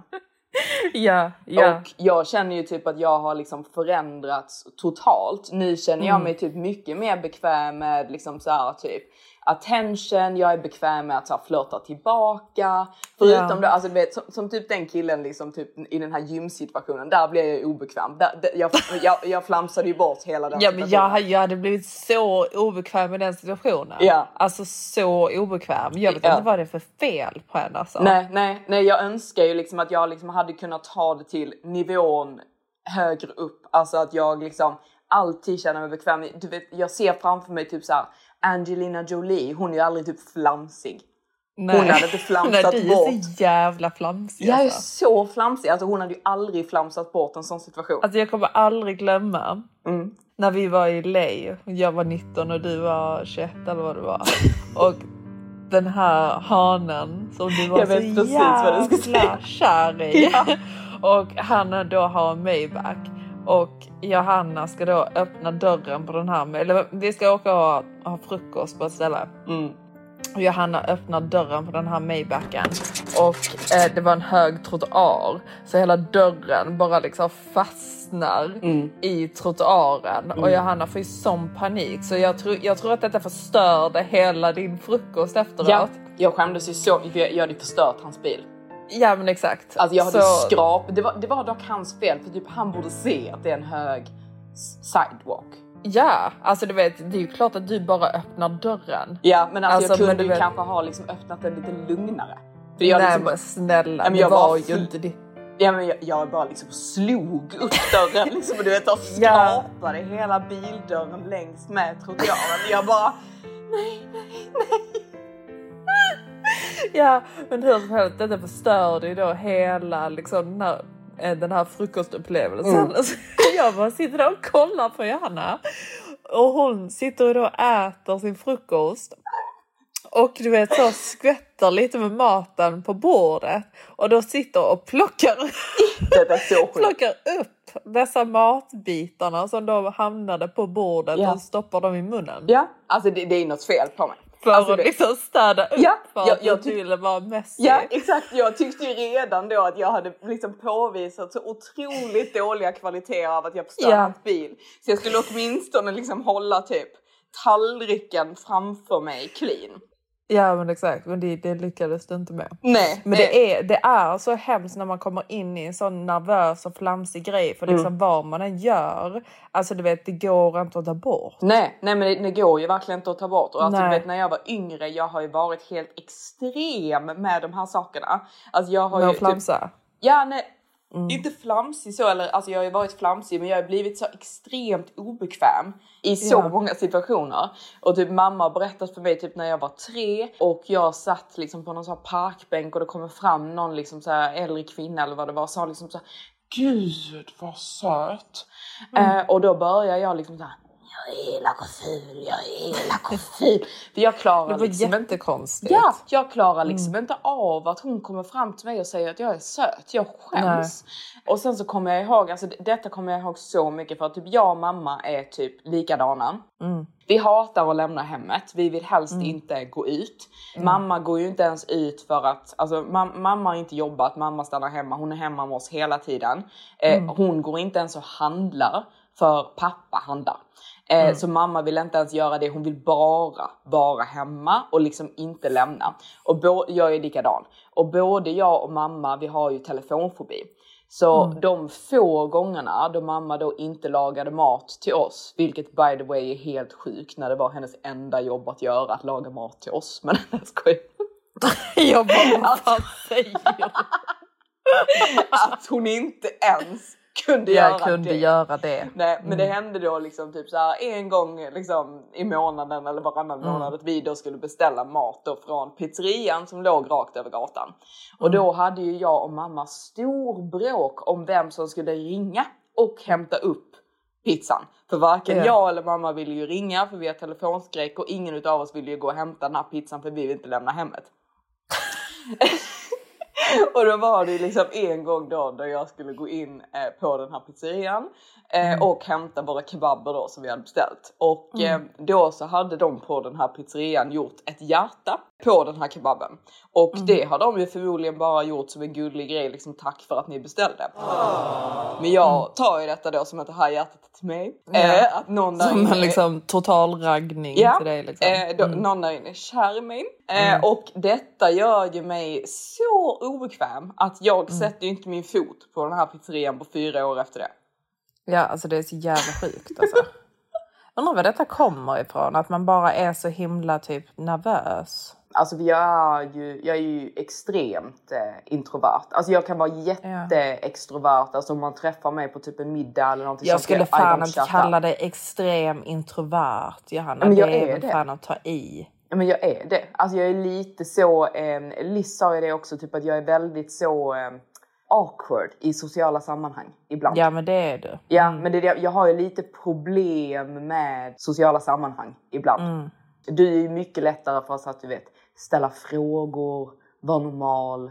Ja, ja. Och jag känner ju typ att jag har liksom förändrats totalt. Nu känner jag mig typ mycket mer bekväm med liksom så här typ attention, jag är bekväm med att så här, flörta tillbaka. Förutom Ja. det, alltså, vet, som, som typ den killen liksom, typ, i den här gymsituationen, där blev jag obekväm. Där, där, jag, jag, jag flamsade ju bort hela den Ja men jag, jag hade blivit så obekväm i den situationen. Ja. Alltså så obekväm. Jag vet Ja. inte vad det är för fel på henne alltså. Nej, nej, nej, jag önskar ju liksom att jag liksom hade kunnat ta det till nivån högre upp. Alltså att jag liksom alltid känner mig bekväm. Du vet, jag ser framför mig typ så här Angelina Jolie, hon är ju aldrig typ flamsig. Nej. Hon hade inte flamsat Nej, du är bort. så jävla flamsig Jag är alltså. så flamsig, alltså hon hade ju aldrig flamsat bort en sån situation. Alltså jag kommer aldrig glömma Mm. när vi var i LA. Jag var 19 och du var 21 eller vad det var. Och den här hanen som du var Jag så jävla kär i. Ja. Och han då har Maybach. Och Johanna ska då öppna dörren på den här. Eller vi ska åka och ha, ha frukost på ett ställe. Mm. Och Johanna öppnar dörren på den här Maybachen och eh, det var en hög trottoar så hela dörren bara liksom fastnar Mm. i trottoaren och Johanna får ju sån panik så jag tror, jag tror att detta förstörde hela din frukost efteråt. Ja, jag skämdes ju så, jag hade förstört hans bil. Ja, men exakt. Alltså jag hade Så- skrap, det var, det var dock hans fel för typ han borde se att det är en hög sidewalk. Ja, alltså du vet det är ju klart att du bara öppnar dörren. Ja men alltså, Alltså, jag kunde du ju vet- kanske ha liksom öppnat den lite lugnare. För jag Nej liksom, men snälla, Ja, men det jag var bara ju inte det. ja, men jag, jag bara liksom slog upp dörren liksom, och du vet och Ja. skrapade hela bildörren längs med trottoaren. Jag bara nej, nej, nej. Ja, men hur som helst, detta förstörde ju då hela liksom, den, här, eh, den här frukostupplevelsen. Mm. Alltså, jag bara sitter där och kollar på Johanna och hon sitter då och äter sin frukost. Och du vet så skvätter lite med maten på bordet och då sitter och plockar, plockar upp dessa matbitarna som då hamnade på bordet Ja. och stoppar dem i munnen. Ja, alltså det, det är något fel på mig. För Alltså, att liksom städa upp Ja, för jag- att jag du ville vara messy. Ja exakt, jag tyckte ju redan då att jag hade liksom påvisat så otroligt dåliga kvaliteter av att jag förstört Ja. bil. Så jag skulle åtminstone liksom hålla typ tallriken framför mig clean. Ja men exakt, men det, det lyckades du inte med. Nej, Men det är, det är så hemskt när man kommer in i en sån nervös och flamsig grej för liksom Mm. vad man än gör, alltså du vet det går inte att ta bort. Nej, nej men det, det går ju verkligen inte att ta bort. Och alltså, du Nej. vet, när jag var yngre, jag har ju varit helt extrem med de här sakerna. Alltså jag har Med att flamsa. Ja, nej. Mm. Inte flamsig så, eller alltså jag har ju varit flamsig men jag har blivit så extremt obekväm i så Ja. många situationer. Och typ mamma har berättat för mig typ när jag var tre och jag satt liksom på någon här parkbänk och det kommer fram någon liksom så äldre kvinna eller vad det var och sa liksom så här, Gud vad söt. Mm. Eh, och då börjar jag liksom så här, är elak och ful, jag är elak och ful. För jag klarar Det var liksom inte jättekonstigt. Ja, jag klarar liksom inte av att hon kommer fram till mig och säger att jag är söt. Jag skäms. Och sen så kommer jag ihåg, alltså detta kommer jag ihåg så mycket för att typ jag och mamma är typ likadana. Vi hatar att lämna hemmet. Vi vill helst inte gå ut. Mamma går ju inte ens ut för att, alltså mam- mamma har inte jobbat, mamma stannar hemma, hon är hemma med oss hela tiden. Eh, Hon går inte ens och handlar för pappa handlar. Eh, Så mamma vill inte ens göra det, hon vill bara vara hemma och liksom inte lämna. Och jag är likadan. Och både jag och mamma, vi har ju telefonfobi. Så de få gångerna då mamma då inte lagade mat till oss, vilket by the way är helt sjukt när det var hennes enda jobb att göra, att laga mat till oss. Men jag skojar. Jag bara, vad fan säger du? Att hon inte ens kunde göra Jag kunde det. göra det. Nej, men det hände då liksom typ så här en gång liksom i månaden eller varannan månad att vi då skulle beställa mat då från pizzerian som låg rakt över gatan. Och då hade ju jag och mamma stor bråk om vem som skulle ringa och hämta upp pizzan. För varken Ja. jag eller mamma ville ju ringa för vi har telefonskräck och ingen utav oss ville ju gå och hämta den här pizzan för vi vill inte lämna hemmet. Och då var det liksom en gång då där jag skulle gå in eh, på den här pizzerian eh, och hämta våra kebaber då som vi hade beställt. Och eh, då så hade de på den här pizzerian gjort ett hjärta på den här kebaben. Och det har de ju förmodligen bara gjort som en gullig grej, liksom tack för att ni beställde. Men jag tar ju detta då som att det här hjärtat är till mig. Eh, att någon Som inne en liksom total raggning Ja, till dig. Liksom. eh, då, någon där inne är kär i mig. Eh, Och detta gör ju mig så obekväm att jag sätter ju inte min fot på den här pizzerian på fyra år efter det. Ja, alltså det är så jävla sjukt alltså. Undrar var detta kommer ifrån, att man bara är så himla typ nervös. Alltså jag är ju, jag är ju extremt eh, introvert. Alltså jag kan vara jätteextrovert. Alltså om man träffar mig på typ en middag eller någonting Jag skulle don't fan inte kalla dig extrem introvert Johanna. Men jag det är är det. fan att ta i. Men jag är det. Alltså jag är lite så, eh, Liz sa ju det också, typ att jag är väldigt så eh, awkward i sociala sammanhang ibland. Ja men det är du. Ja, men det, jag har ju lite problem med sociala sammanhang ibland. Du är ju mycket lättare för oss att du vet ställa frågor, vara normal.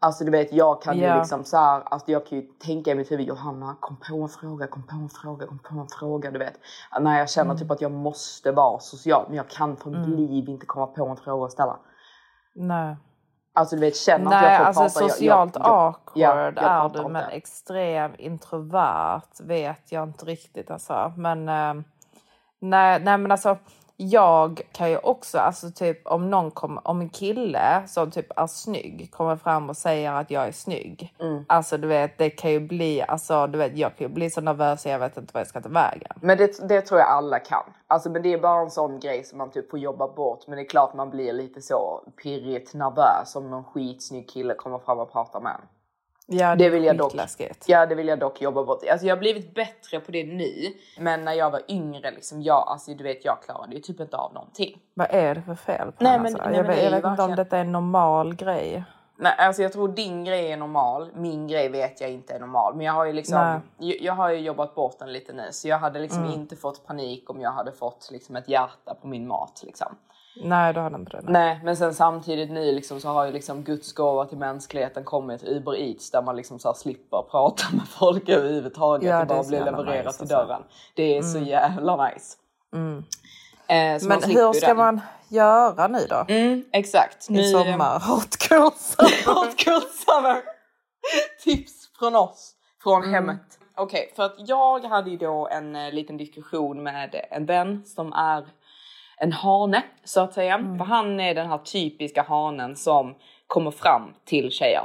Alltså du vet, jag kan ju Ja. liksom så här, alltså jag kan ju tänka i mitt huvud, Johanna kom på en fråga, kom på en fråga, kom på en fråga, du vet. När jag känner typ att jag måste vara social, men jag kan för mitt liv inte komma på en fråga att ställa. Nej. Alltså du vet, känner att Nej, jag får alltså prata. socialt jag, jag, awkward ja, jag är du, men extrem introvert vet jag inte riktigt alltså. Men eh, nej, nej men alltså jag kan ju också, alltså typ om någon kommer, om en kille som typ är snygg kommer fram och säger att jag är snygg. Mm. Alltså du vet, det kan ju bli, alltså du vet, jag kan ju bli så nervös så jag vet inte vad jag ska ta vägen. Men det, det tror jag alla kan. Alltså, men det är bara en sån grej som man typ får jobba bort. Men det är klart man blir lite så pirrigt nervös om någon skitsnygg kille kommer fram och pratar med en. Ja, Det är vill jag dock. Ja, det vill jag dock jobba bort. Alltså jag har blivit bättre på det nu. Men när jag var yngre, liksom, jag, alltså du vet, jag klarade ju typ inte av någonting. Vad är det för fel på Nej, den, men- alltså? nej, Jag, men det jag vet inte om detta är en normal grej. Nej, alltså jag tror din grej är normal. Min grej vet jag inte är normal. Men jag har ju liksom, jag, jag har ju jobbat bort den lite nu. Så jag hade liksom inte fått panik om jag hade fått liksom ett hjärta på min mat. Liksom. Nej, du har inte det. Nej, men sen samtidigt nu liksom så har ju liksom Guds gåva till mänskligheten kommit Uber Eats där man liksom så här slipper prata med folk överhuvudtaget Ja, och bara blir levererat nice, till alltså. dörren. Det är så jävla nice. Eh, så man Men hur ska den. man göra nu då? Mm, exakt. I eh, sommar? Hot girl summer. Hot girl summer. Tips från oss, från hemmet. Okej, för att jag hade ju då en eh, liten diskussion med en vän som är en hane så att säga. För han är den här typiska hanen som kommer fram till tjejer.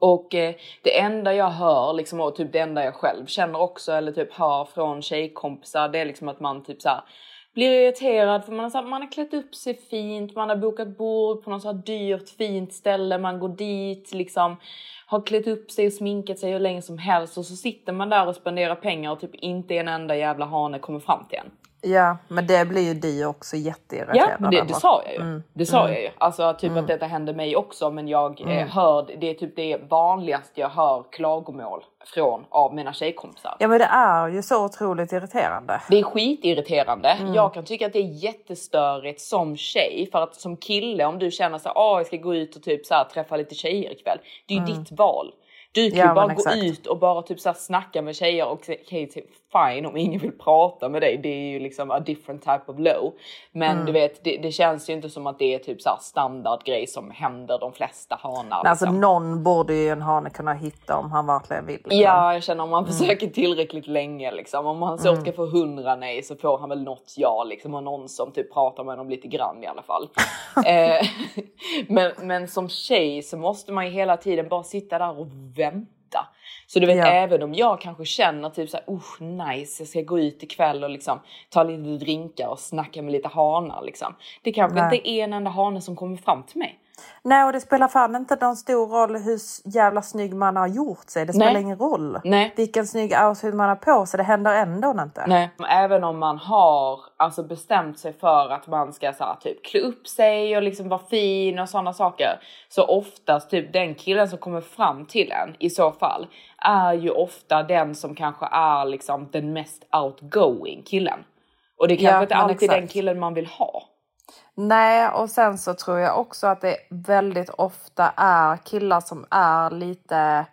Och eh, det enda jag hör, liksom, och typ det enda jag själv känner också, eller typ hör från tjejkompisar, det är liksom att man typ så här blir irriterad för man har, så här, man har klätt upp sig fint, man har bokat bord på något så här dyrt fint ställe, man går dit liksom, har klätt upp sig och sminkat sig hur länge som helst och så sitter man där och spenderar pengar och typ inte en enda jävla hane kommer fram till en. Ja, men det blir ju du också jätteirriterad Ja, men det, det sa jag ju. Mm. Det sa jag ju. Alltså typ att detta hände mig också men jag eh, hör, det är typ det vanligaste jag hör klagomål från av mina tjejkompisar. Ja men det är ju så otroligt irriterande. Det är skitirriterande. Mm. Jag kan tycka att det är jättestörigt som tjej för att som kille om du känner så åh jag ska gå ut och typ så här, träffa lite tjejer ikväll. Det är ju ditt val. Du kan Mm. Ja, ju bara gå ut och bara typ så här, snacka med tjejer och okej typ, fine om ingen vill prata med dig. Det är ju liksom a different type of low. Men Mm. du vet det, det känns ju inte som att det är typ så standardgrej som händer de flesta hanar. Men Alltså liksom. någon borde ju en hane kunna hitta om han verkligen vill. liksom. Ja, jag känner om man Mm. försöker tillräckligt länge liksom. Om han så ska få hundra nej så får han väl något ja liksom. Och någon som typ pratar med honom lite grann i alla fall. eh, men, men som tjej så måste man ju hela tiden bara sitta där och vänta. Så du vet Ja. även om jag kanske känner typ såhär, usch nice, jag ska gå ut ikväll och liksom ta lite drinkar och snacka med lite hanar liksom. Det kanske Nej. inte är en enda hane som kommer fram till mig. Nej och det spelar fan inte någon stor roll hur jävla snygg man har gjort sig. Det spelar Nej. ingen roll. Nej. Vilken snygg outfit man har på sig. Det händer ändå inte. Nej, även om man har alltså bestämt sig för att man ska så här, typ klä upp sig och liksom vara fin och sådana saker. Så oftast typ den killen som kommer fram till en i så fall är ju ofta den som kanske är liksom den mest outgoing killen. Och det är kanske Ja, inte alltid exakt. den killen man vill ha. Nej och sen så tror jag också att det väldigt ofta är killar som är lite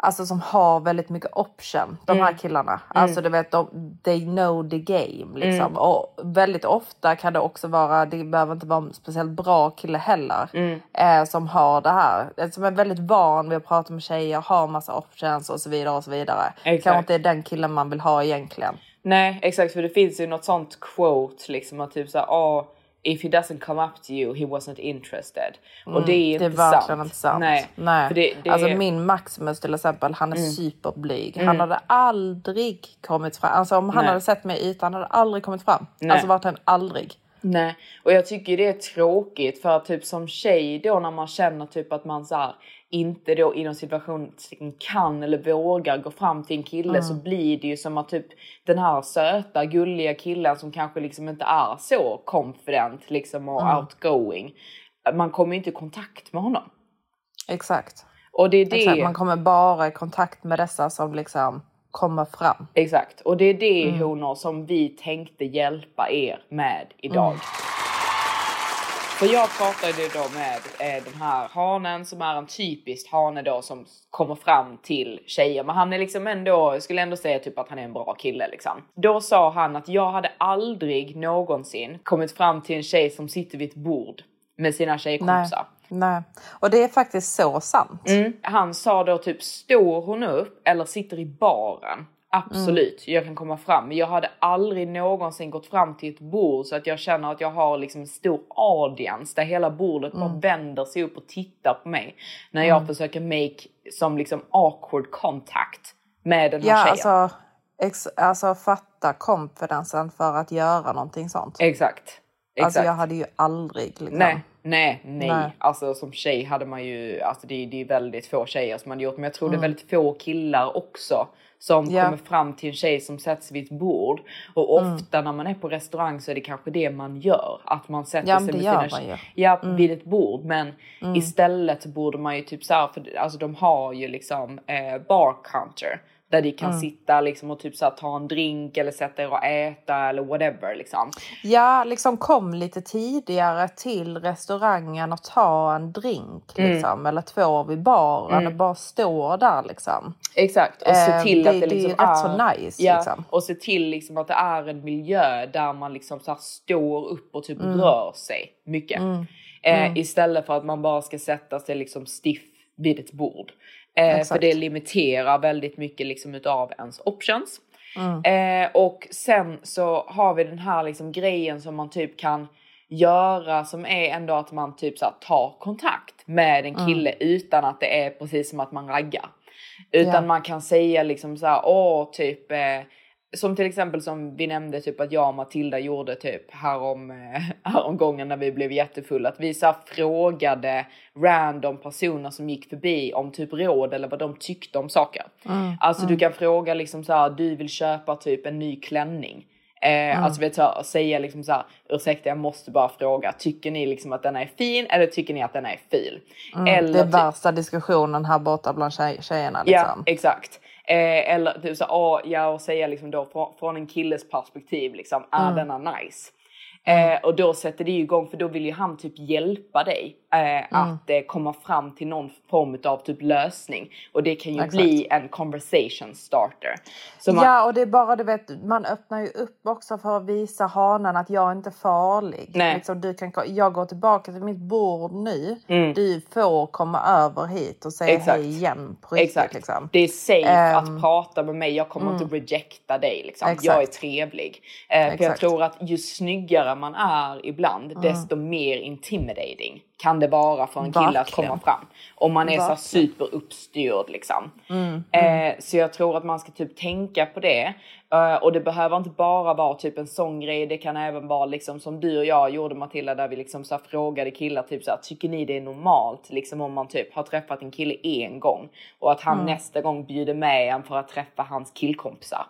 Alltså som har väldigt mycket option, de här killarna. Alltså du vet, de, they know the game liksom. Och väldigt ofta kan det också vara, det behöver inte vara en speciellt bra kille heller. Eh, som har det här, som är väldigt van vid att prata med tjejer, har massa options och så vidare och så vidare. Exakt. Kanske inte är den killen man vill ha egentligen. Nej exakt för det finns ju något sånt quote liksom att typ såhär oh, if he doesn't come up to you he wasn't interested. och det är inte Mm, Det är verkligen sant. inte sant. Nej. Nej. Det, det Alltså är... Mm. min Maximus till exempel, han är superblyg. Han hade aldrig kommit fram. Alltså om han Nej. hade sett mig i ytan, han hade aldrig kommit fram. Nej. Alltså han aldrig. Nej, och jag tycker det är tråkigt för att typ som tjej då när man känner typ att man så här, inte då inom situation kan eller vågar gå fram till en kille så blir det ju som att typ den här söta gulliga killen som kanske liksom inte är så confident liksom och outgoing. Man kommer inte i kontakt med honom. Exakt. Och det är det. Exakt. Man kommer bara i kontakt med dessa som liksom kommer fram. Exakt, och det är det Mm. honor som vi tänkte hjälpa er med idag. Mm. För jag pratade då med eh, den här hanen som är en typisk hane då som kommer fram till tjejer. Men han är liksom ändå, jag skulle ändå säga typ att han är en bra kille liksom. Då sa han att jag hade aldrig någonsin kommit fram till en tjej som sitter vid ett bord med sina Nej. tjejkompisar. Nej. Och det är faktiskt så sant. Mm. Han sa då typ står hon upp eller sitter i baren. Absolut, jag kan komma fram. Men jag hade aldrig någonsin gått fram till ett bord så att jag känner att jag har liksom en stor audience där hela bordet bara vänder sig upp och tittar på mig. När jag försöker make som liksom awkward contact med den här Ja, tjejen. alltså, ex, alltså fatta konfidensen för att göra någonting sånt. Exakt. Exakt. Alltså jag hade ju aldrig liksom. Nej, nej, nej, Nej. Alltså som tjej hade man ju, alltså det, det är väldigt få tjejer som hade gjort, men jag tror det är Mm. väldigt få killar också som Ja. kommer fram till en tjej som sätts vid ett bord. Och Mm. ofta när man är på restaurang så är det kanske det man gör, att man sätter Ja, sig med sina man ju. Mm. ja, vid ett bord. Men istället så borde man ju typ så här, för alltså de har ju liksom eh, bar counter. Där de Mm. kan sitta liksom och typ så här, ta en drink eller sätta er och äta eller whatever liksom. Ja, liksom kom lite tidigare till restaurangen och ta en drink Mm. liksom. Eller två vid baren och bara stå där liksom. Exakt, och se Eh, till det- att det det är liksom rätt så nice, Ja, liksom. och se till liksom att det är en miljö där man liksom så här står upp och typ Mm. rör sig mycket. Eh, Istället för att man bara ska sätta sig liksom stiff vid ett bord. Eh, för det limiterar väldigt mycket liksom utav ens options. Mm. Eh, och sen så har vi den här liksom grejen som man typ kan göra som är ändå att man typ så här tar kontakt med en kille utan att det är precis som att man raggar. Utan Ja. man kan säga liksom så här, åh typ eh, som till exempel som vi nämnde typ att jag och Matilda gjorde typ härom, eh, härom gången när vi blev jättefulla. Att vi så frågade random personer som gick förbi om typ råd eller vad de tyckte om saker. Alltså du kan fråga liksom så här, du vill köpa typ en ny klänning. Eh, Alltså vet du, säga liksom så här, ursäkta jag måste bara fråga, tycker ni liksom att den är fin eller tycker ni att den är ful? det är värsta diskussionen här borta bland tjej, tjejerna. Ja, Liksom. exakt. Eh, eller typ så, åh, ja, och säga liksom då från, från en killes perspektiv, liksom, är Mm. denna nice? Eh, och då sätter det ju igång, för då vill ju han typ hjälpa dig eh, Mm. att eh, komma fram till någon form av typ lösning. Och det kan ju Exakt. bli en conversation starter. Man, Ja, och det är bara du vet, man öppnar ju upp också för att visa hanen att jag är inte farlig. Nej. Liksom, du kan, jag går tillbaka till mitt bord nu. Mm. Du får komma över hit och säga Exakt. hej igen på riktigt. Exakt. Liksom. Det är safe Ehm, att prata med mig. Jag kommer inte rejecta dig. Liksom. Jag är trevlig. Eh, för jag tror att ju snyggare man är ibland, desto mer intimidating kan det vara för en kille att komma fram. Om man är så Verkligen. superuppstyrd liksom. Eh, så jag tror att man ska typ tänka på det. Eh, och det behöver inte bara vara typ en sån grej. Det kan även vara liksom som du och jag gjorde Matilda där vi liksom så frågade killar typ så här, tycker ni det är normalt liksom om man typ har träffat en kille en gång och att han nästa gång bjuder med en för att träffa hans killkompisar.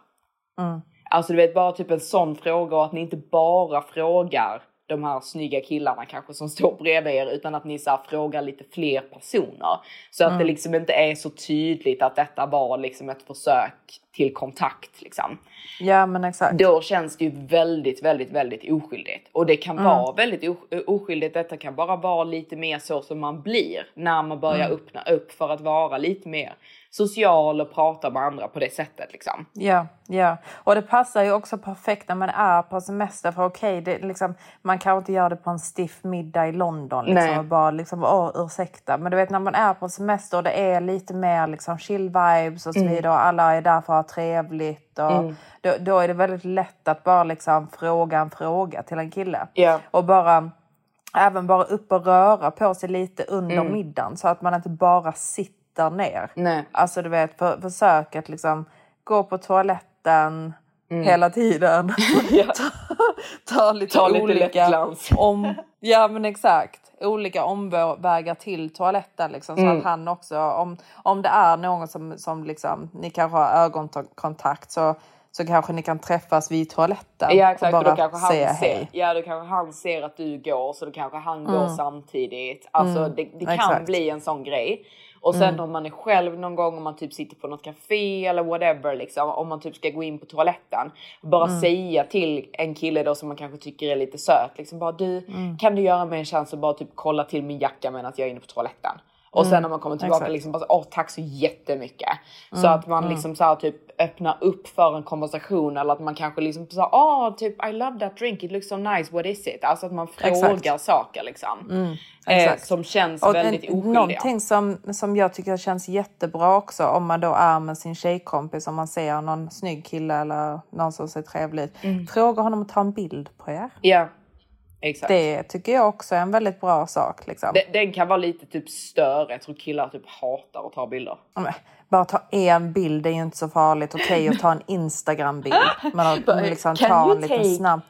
Alltså du vet bara typ en sån fråga och att ni inte bara frågar de här snygga killarna kanske som står bredvid er utan att ni så här, frågar lite fler personer. Så att det liksom inte är så tydligt att detta var liksom ett försök till kontakt liksom. Ja, men exakt. Då känns det ju väldigt, väldigt, väldigt oskyldigt. Och det kan vara väldigt oskyldigt. Detta kan bara vara lite mer så som man blir när man börjar öppna upp för att vara lite mer social och prata med andra på det sättet liksom. Ja, ja. Och det passar ju också perfekt när man är på semester. För okej, är liksom, man kan inte göra det på en stiff middag i London. Liksom, och bara liksom, åh ursäkta. Men du vet när man är på semester och det är lite mer liksom chill vibes och så Mm. vidare. Och alla är där för att ha trevligt. Och då, då är det väldigt lätt att bara liksom fråga en fråga till en kille. Ja. Och bara även bara upp och röra på sig lite under middagen. Så att man inte bara sitter ner. Nej. Alltså du vet, för, försök att liksom gå på toaletten Mm. hela tiden. ta, ta lite Ta lite olika om, Ja men exakt. Olika omvägar till toaletten liksom. Så Mm. att han också, om, om det är någon som, som liksom, ni kanske har ögonkontakt så, så kanske ni kan träffas vid toaletten. Ja exakt, och då bara kanske han säga ser, hej. ja, då kanske han ser att du går så då kanske han går samtidigt. Alltså det, det kan exakt. bli en sån grej. Och sen om man är själv någon gång om man typ sitter på något café eller whatever liksom. Om man typ ska gå in på toaletten. Bara säga till en kille då som man kanske tycker är lite söt. Liksom bara du kan du göra mig en chans att bara typ kolla till min jacka medan jag är inne på toaletten. Och sen när man kommer tillbaka exakt. liksom bara åh tack så jättemycket. Så att man liksom så här, typ öppnar upp för en konversation eller att man kanske liksom så åh typ I love that drink, it looks so nice, what is it? Alltså att man frågar Exakt. saker liksom. eh, exakt. som känns Och väldigt en, oskyldiga. någonting som, som jag tycker känns jättebra också om man då är med sin tjejkompis om man ser någon snygg kille eller någon som ser trevlig ut. Mm. Fråga honom att ta en bild på er. Ja, exakt. Det tycker jag också är en väldigt bra sak. Liksom. Den, den kan vara lite typ större. Jag tror killar typ hatar att ta bilder. Men Bara ta en bild är ju inte så farligt. Okej att ta en Instagram-bild. Men att liksom ta en liten snabb.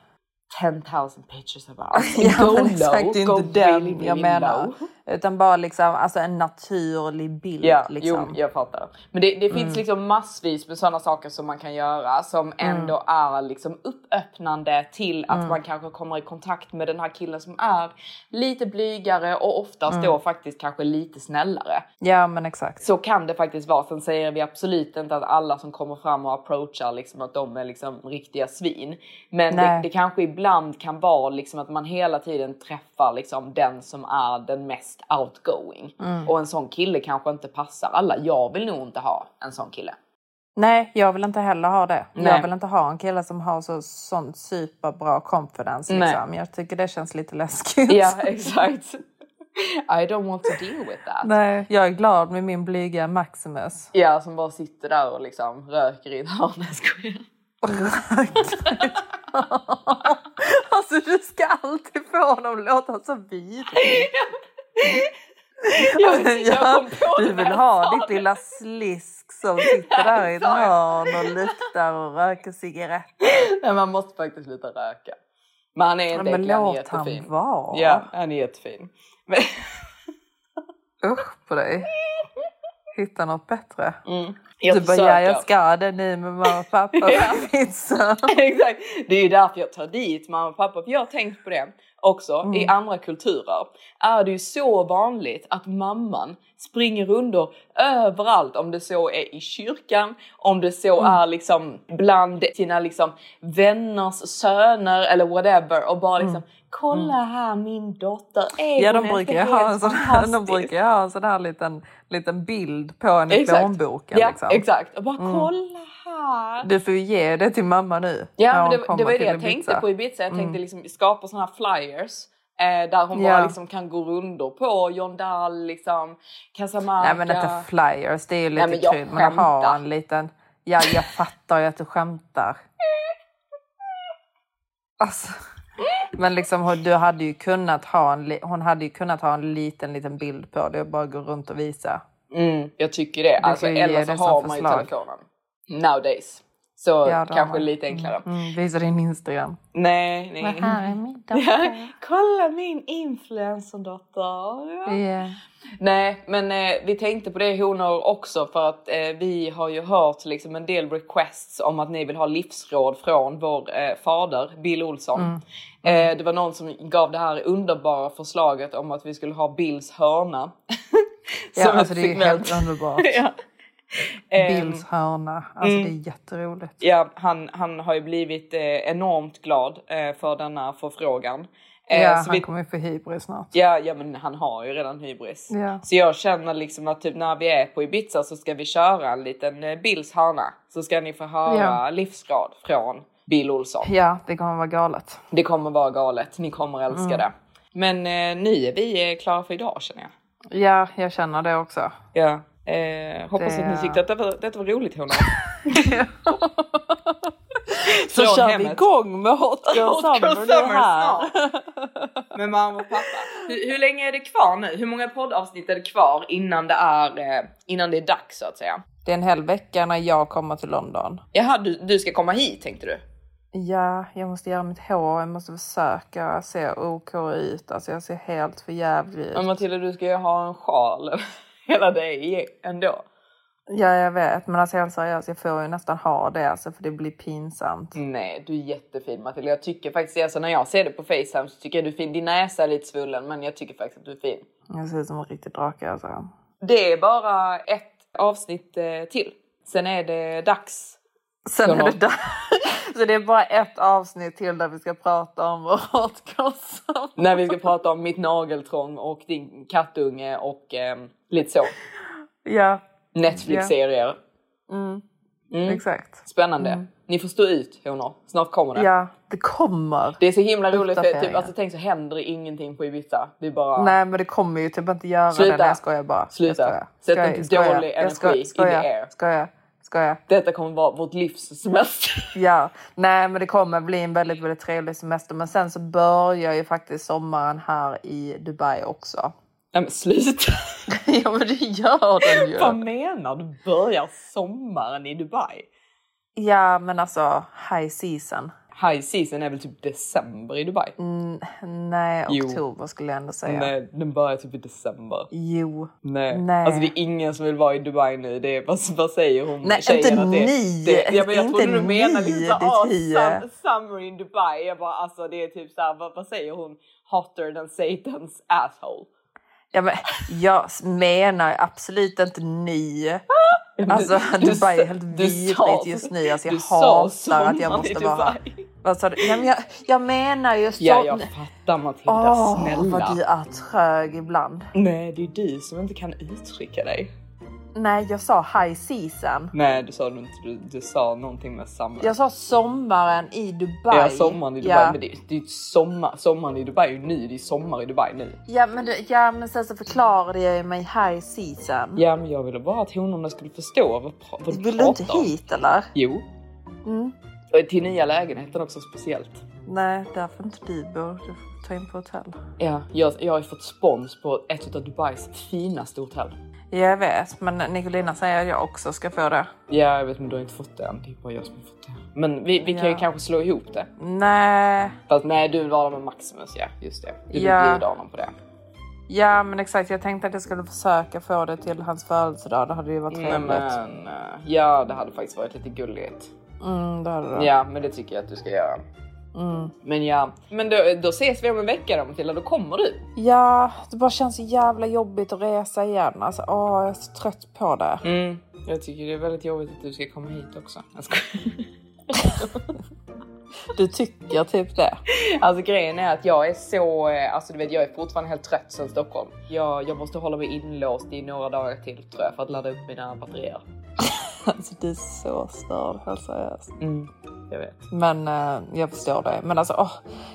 10,000 pictures of us. Ja, go men low, exakt, det är inte den really, jag menar. low. Utan bara liksom, alltså en naturlig bild. Ja, liksom. jo, jag fattar. Men det, det finns liksom massvis med sådana saker som man kan göra som ändå är liksom uppöppnande till att man kanske kommer i kontakt med den här killen som är lite blygare och oftast då faktiskt kanske lite snällare. ja men exakt. Så kan det faktiskt vara. Sen säger vi absolut inte att alla som kommer fram och approachar liksom att de är liksom riktiga svin. Men det, det kanske ibland kan vara liksom att man hela tiden träffar liksom den som är den mest outgoing. Och en sån kille kanske inte passar alla. Jag vill nog inte ha en sån kille. Nej, jag vill inte heller ha det. Nej. Jag vill inte ha en kille som har så sånt superbra confidence. Nej. Liksom. Jag tycker det känns lite läskigt. Ja, exakt. I don't want to deal with that. Nej, jag är glad med min blyga Maximus. Ja, som bara sitter där och liksom röker i ett hörn. Skojar. alltså du ska alltid få honom att låta så vidrig. Jag, jag på du vill ha ditt det. lilla slisk som sitter där i ett hörn och luktar och röker cigaretter. Nej, man måste faktiskt sluta röka. Men han är Ja, inte äcklig, han är låt han jättefin. vara. Ja, han är jättefin. Men, Usch på dig. hitta något bättre. Mm. Jag du bara, ja jag ska det nu med mamma och pappa på Ja. Exakt. Det är ju därför jag tar dit mamma och pappa. För jag har tänkt på det också. I andra kulturer är det ju så vanligt att mamman springer runder överallt. Om det så är i kyrkan, om det så är liksom bland sina liksom vänners söner eller whatever. Och bara liksom kolla här min dotter. Är Ja, de inte brukar, helt ha en sån här, de fantastisk?" brukar ha en sån här liten, liten bild på en i plånboken. Ja, liksom. exakt. Och bara kolla Du får ju ge det till mamma nu. Ja, men det, det var ju det jag Ibiza. tänkte på Ibiza. Jag tänkte liksom skapa såna här flyers. Eh, där hon Ja. bara liksom kan gå runder på John Dahl, liksom Casamarca. Nej men inte flyers, det är ju lite men jag krydd. Men att ha skämtar. en liten... Ja, jag fattar ju att du skämtar. Alltså. Men liksom du hade ju kunnat ha en, hon hade ju kunnat ha en liten, liten bild på det och bara gå runt och visa. Mm, jag tycker det. Alltså, eller så har man ju telefonen. Nowadays. Så Ja, kanske lite enklare. Mm, visa din Instagram. Nej, nej. är min Ja, kolla min influencerdotter. Ja. Yeah. Nej, men eh, vi tänkte på det honor också för att eh, vi har ju hört liksom en del requests om att ni vill ha livsråd från vår eh, fader Bill Olsson. Eh, det var någon som gav det här underbara förslaget om att vi skulle ha Bills hörna. Ja, alltså det är helt underbart. ja. Ehm, Bills hörna. Alltså mm. det är jätteroligt. Ja, han, han har ju blivit eh, enormt glad eh, för denna förfrågan. Eh, Ja, så han vi- kommer ju få hybris snart. Ja, ja, men han har ju redan hybris. Ja. Så jag känner liksom att typ när vi är på Ibiza så ska vi köra en liten eh, Bills hörna. Så ska ni få höra Ja. livsråd från Bill Olsson. Ja, det kommer vara galet. Det kommer vara galet, ni kommer älska Mm. det. Men eh, nu är vi klara för idag känner jag. Ja, jag känner det också. Ja. Eh, hoppas Det- att ni tyckte att det var, detta var roligt hörna. Så Från kör vi hemmet. igång med Hot Girl Hot Girl Summer nu Summer här. Med mamma och pappa. Hur, hur länge är det kvar nu? Hur många poddavsnitt är det kvar innan det är, eh, innan det är dags så att säga? Det är en hel vecka när jag kommer till London. Jaha, du, du ska komma hit tänkte du? Ja, jag måste göra mitt hår, jag måste försöka se OK ut. Alltså jag ser helt för jävlig ut. Men Matilda, du ska ju ha en sjal hela dig ändå. Ja, jag vet. Men alltså helt seriöst, jag får ju nästan ha det alltså, för det blir pinsamt. Nej, du är jättefin Matilda. Jag tycker faktiskt, alltså, när jag ser det på Facetime så tycker jag du är fin. Din näsa är lite svullen, men jag tycker faktiskt att du är fin. Jag ser ut som en riktig drake alltså. Det är bara ett avsnitt eh, till. Sen är det dags. Sen är det där. Så det är bara ett avsnitt till där vi ska prata om vår Summer. När vi ska prata om mitt nageltrång och din kattunge och ehm, lite så. Ja, Netflix-serier. mm, Mm. exakt. Spännande. Ni får stå ut honor. Snart kommer det. Ja, det kommer. Det är så himla roligt för typ, alltså, tänk så händer det ingenting på Ibiza. Det är bara... Nej men det kommer ju typ inte göra Sluta. det. Nej, jag skojar bara. Sluta. Jag skojar. Sätt inte dålig energi skojar, in the air. Skojar, skojar. Detta kommer vara vårt livs semester. Ja, nej men det kommer bli en väldigt, väldigt trevlig semester. Men sen så börjar ju faktiskt sommaren här i Dubai också. Nej men sluta. ja men det gör den ju. Vad menar du? Börjar sommaren i Dubai? Ja men alltså high season. High season är väl typ december i Dubai? Mm, nej, Jo. oktober skulle jag ändå säga. Nej, den börjar typ i december. Jo. Nej. Nej. Alltså det är ingen som vill vara i Dubai nu. Det är, vad, vad säger hon Nej, tjejen inte att det, ni. Det, ja, men jag Inte trodde du menade liksom hie." sum, summer in Dubai. Jag bara alltså det är typ såhär, vad, vad säger hon? Hotter than Satans asshole. Ja, men jag menar absolut inte ni. Alltså Du- du Dubai är helt vidrigt just nu. Alltså, jag hatar att jag måste vara här. Vad sa du? Ja, men jag, jag menar ju så... Ja jag fattar Matilda, Åh, snälla. vad du är trög ibland. Nej det är du som inte kan uttrycka dig. Nej, jag sa high season. Nej du sa du inte, du, du sa någonting med summer. Jag sa sommaren i Dubai. Ja, sommaren i Dubai. Ja, Men det, det är ju sommar, sommaren i Dubai är ju nu, det är sommar i Dubai nu. ja, men, det- ja, men sen så förklarade jag ju mig high season. Ja men jag ville bara att honorna skulle förstå vad, vad du Vill du inte hit eller? Jo. Mm. Till nya lägenheten också speciellt. Nej, där får inte du bo. Du får ta in på hotell. Ja, jag, jag har fått spons på ett av Dubais finaste hotell. Ja, jag vet, men Nicolina säger att jag också ska få det. Ja, jag vet men du har inte fått det än. Det är bara jag som har fått det. Men vi, vi kan ju Ja. kanske slå ihop det. Nej, Fast nej, du vill vara med Maximus ja. Just det. Du vill Ja. bjuda honom på det. Ja men exakt, jag tänkte att jag skulle försöka få det till hans födelsedag. Det hade ju varit trevligt. men, eh, ja, det hade faktiskt varit lite gulligt. Mm, det hade det. Ja, men det tycker jag att du ska göra. Mm. Men ja, men då, då ses vi om en vecka då Matilda, då kommer du. Ja, det bara känns så jävla jobbigt att resa igen. Alltså, åh, jag är så trött på det. Mm. Jag tycker det är väldigt jobbigt att du ska komma hit också. Jag skojar. Du tycker typ det? Alltså grejen är att jag är så, eh, alltså du vet jag är fortfarande helt trött sen Stockholm. Jag, jag måste hålla mig inlåst i några dagar till tror jag för att ladda upp mina batterier. Alltså du är så störd, helt seriöst. Mm, jag vet. Men eh, jag förstår det. Men alltså, åh,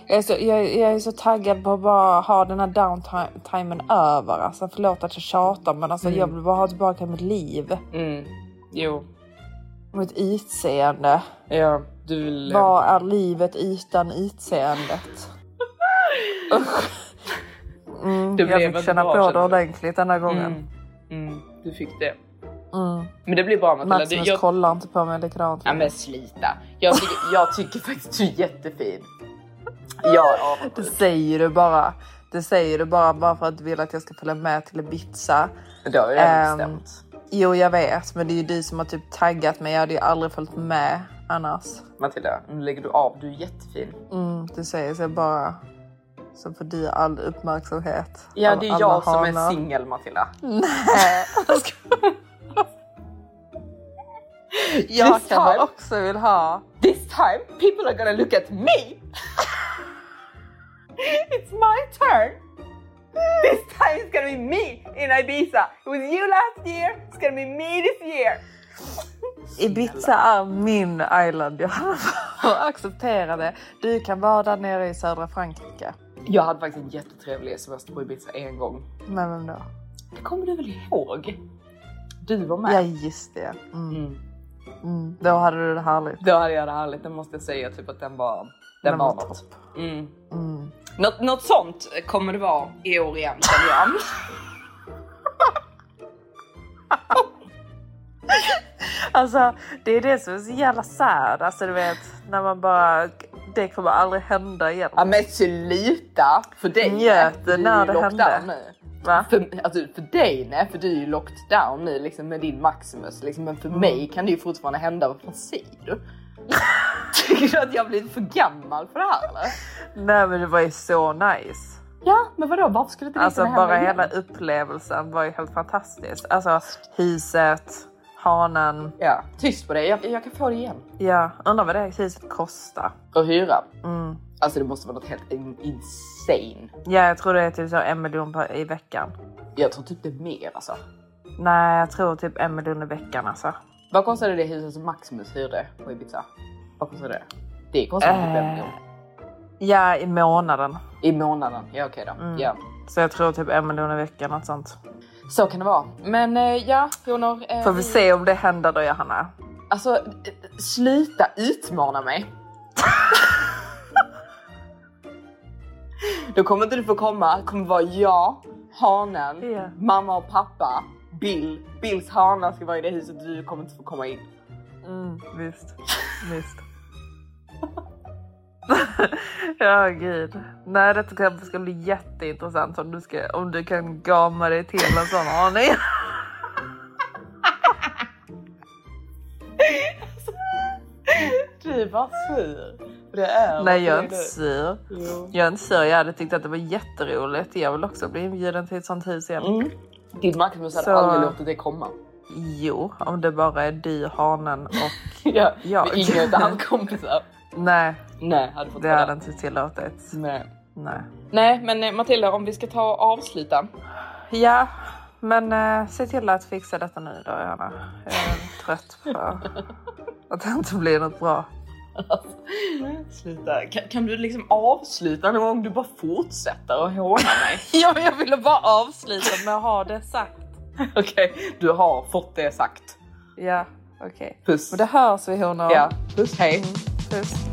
jag, är så, jag, jag är så taggad på att bara ha den här downtimen över. Alltså förlåt att jag tjatar men alltså jag vill bara ha tillbaka mitt liv. Mm. Jo, Mitt utseende. ja, du vill... Vad är livet utan utseendet? Usch. mm, Det jag fick känna på det ordentligt den här gången. Mm. Mm, du fick det. Mm. Men det blir bra Matilda. Maximus jag... kollar inte på mig likadant. Ja men slita. Jag tycker, jag tycker faktiskt du är jättefin. Ja, Det säger du bara. Det säger du bara, bara för att du vill att jag ska följa med till Ibiza. det har jag redan Ehm, bestämt. Jo, jag vet, men det är ju du som har typ taggat mig. Jag hade ju aldrig följt med annars. Matilda, nu lägger du av. Du är jättefin. Mm, du säger så bara. Så får du all uppmärksamhet. Ja, det är jag som är singel Matilda. Nej, jag This kanske time- också vill ha. This time people are gonna look at me. it's my turn. This time it's gonna be me in Ibiza. It was you last year. It's gonna be me this year. Ibiza är min island. Jag acceptera det. Du kan vara där nere i södra Frankrike. Jag hade faktiskt en jättetrevlig semester på Ibiza en gång. Men vem då? Det kommer du väl ihåg? Du var med. Ja, just det. Mm. Mm. Mm. Då hade du det härligt. Då hade jag det härligt. Det måste jag säga. Typ att den var, den, Den var, var något. Mm. Mm. Något, något sånt kommer det vara i år igen känner jag. Alltså, det är det som är så jävla sad. Alltså, du vet, när man bara... Det kommer aldrig hända igen. ja men sluta! För dig Njöt när är det hände. nu. Va? För, alltså, för dig nej, för du är ju locked down nu liksom med din Maximus. Liksom, men för Mm. mig kan det ju fortfarande hända. Vad fan säger du? Tycker du att jag blivit för gammal för det här eller? Nej, men det var ju så nice. Ja, men vadå? Varför skulle inte det Alltså, kunna bara hända hela igen? upplevelsen var ju helt fantastisk. Alltså, huset, hanen. Ja, tyst på dig. Jag, jag kan få det igen. Ja, undrar vad det huset kostar. Och hyra. Mm. Alltså det måste vara något helt in- insane. Ja, jag tror det är typ så en miljon per, i veckan. Jag tror typ det är mer alltså. Nej, jag tror typ en miljon i veckan alltså. Vad kostade det huset som Maximus hyrde på Ibiza? Vad kostade det? Det kostade typ en Eh. miljon. Ja, i månaden. I månaden. Ja okej då. Mm. Ja. Så jag tror typ en miljon i veckan, något sånt. Så kan det vara. Men eh, ja, honor. Eh, Får vi se om det händer då, Johanna. Alltså, eh, sluta utmana mig. Då kommer inte du få komma. Det kommer vara jag, hanen, Ja. mamma och pappa, Bill. Bills hana ska vara i det huset. Du kommer inte få komma in. Mm, visst. visst. ja, gud. Nej, detta kanske ska bli jätteintressant om du, ska, om du kan gama dig till en sån aning. Du är bara sur. Det är Nej, jag är det inte sur. Jo. Jag är inte sur. Jag hade tyckt att det var jätteroligt. Jag vill också bli inbjuden till ett sånt hus igen. Mm. Din Maximus hade Så- aldrig låtit det komma. Jo, om det bara är du, hanen och... Ja, Ja. med inga av hans kompisar. Nej, Nej, hade fått det hade där. inte tillåtits. Nej. Nej. Nej, men eh, Matilda, om vi ska ta och avsluta. Ja, men eh, se till att fixa detta nu då, Johanna. Jag är trött på att det inte blir något bra. Sluta. Kan, kan du liksom avsluta någon gång? Du bara fortsätter att håna mig. Ja, men jag ville bara avsluta med att ha det sagt. Okej, du har fått det sagt. Ja, okej. Puss. Men det hörs vi honor. Ja, puss hej. Mm, puss.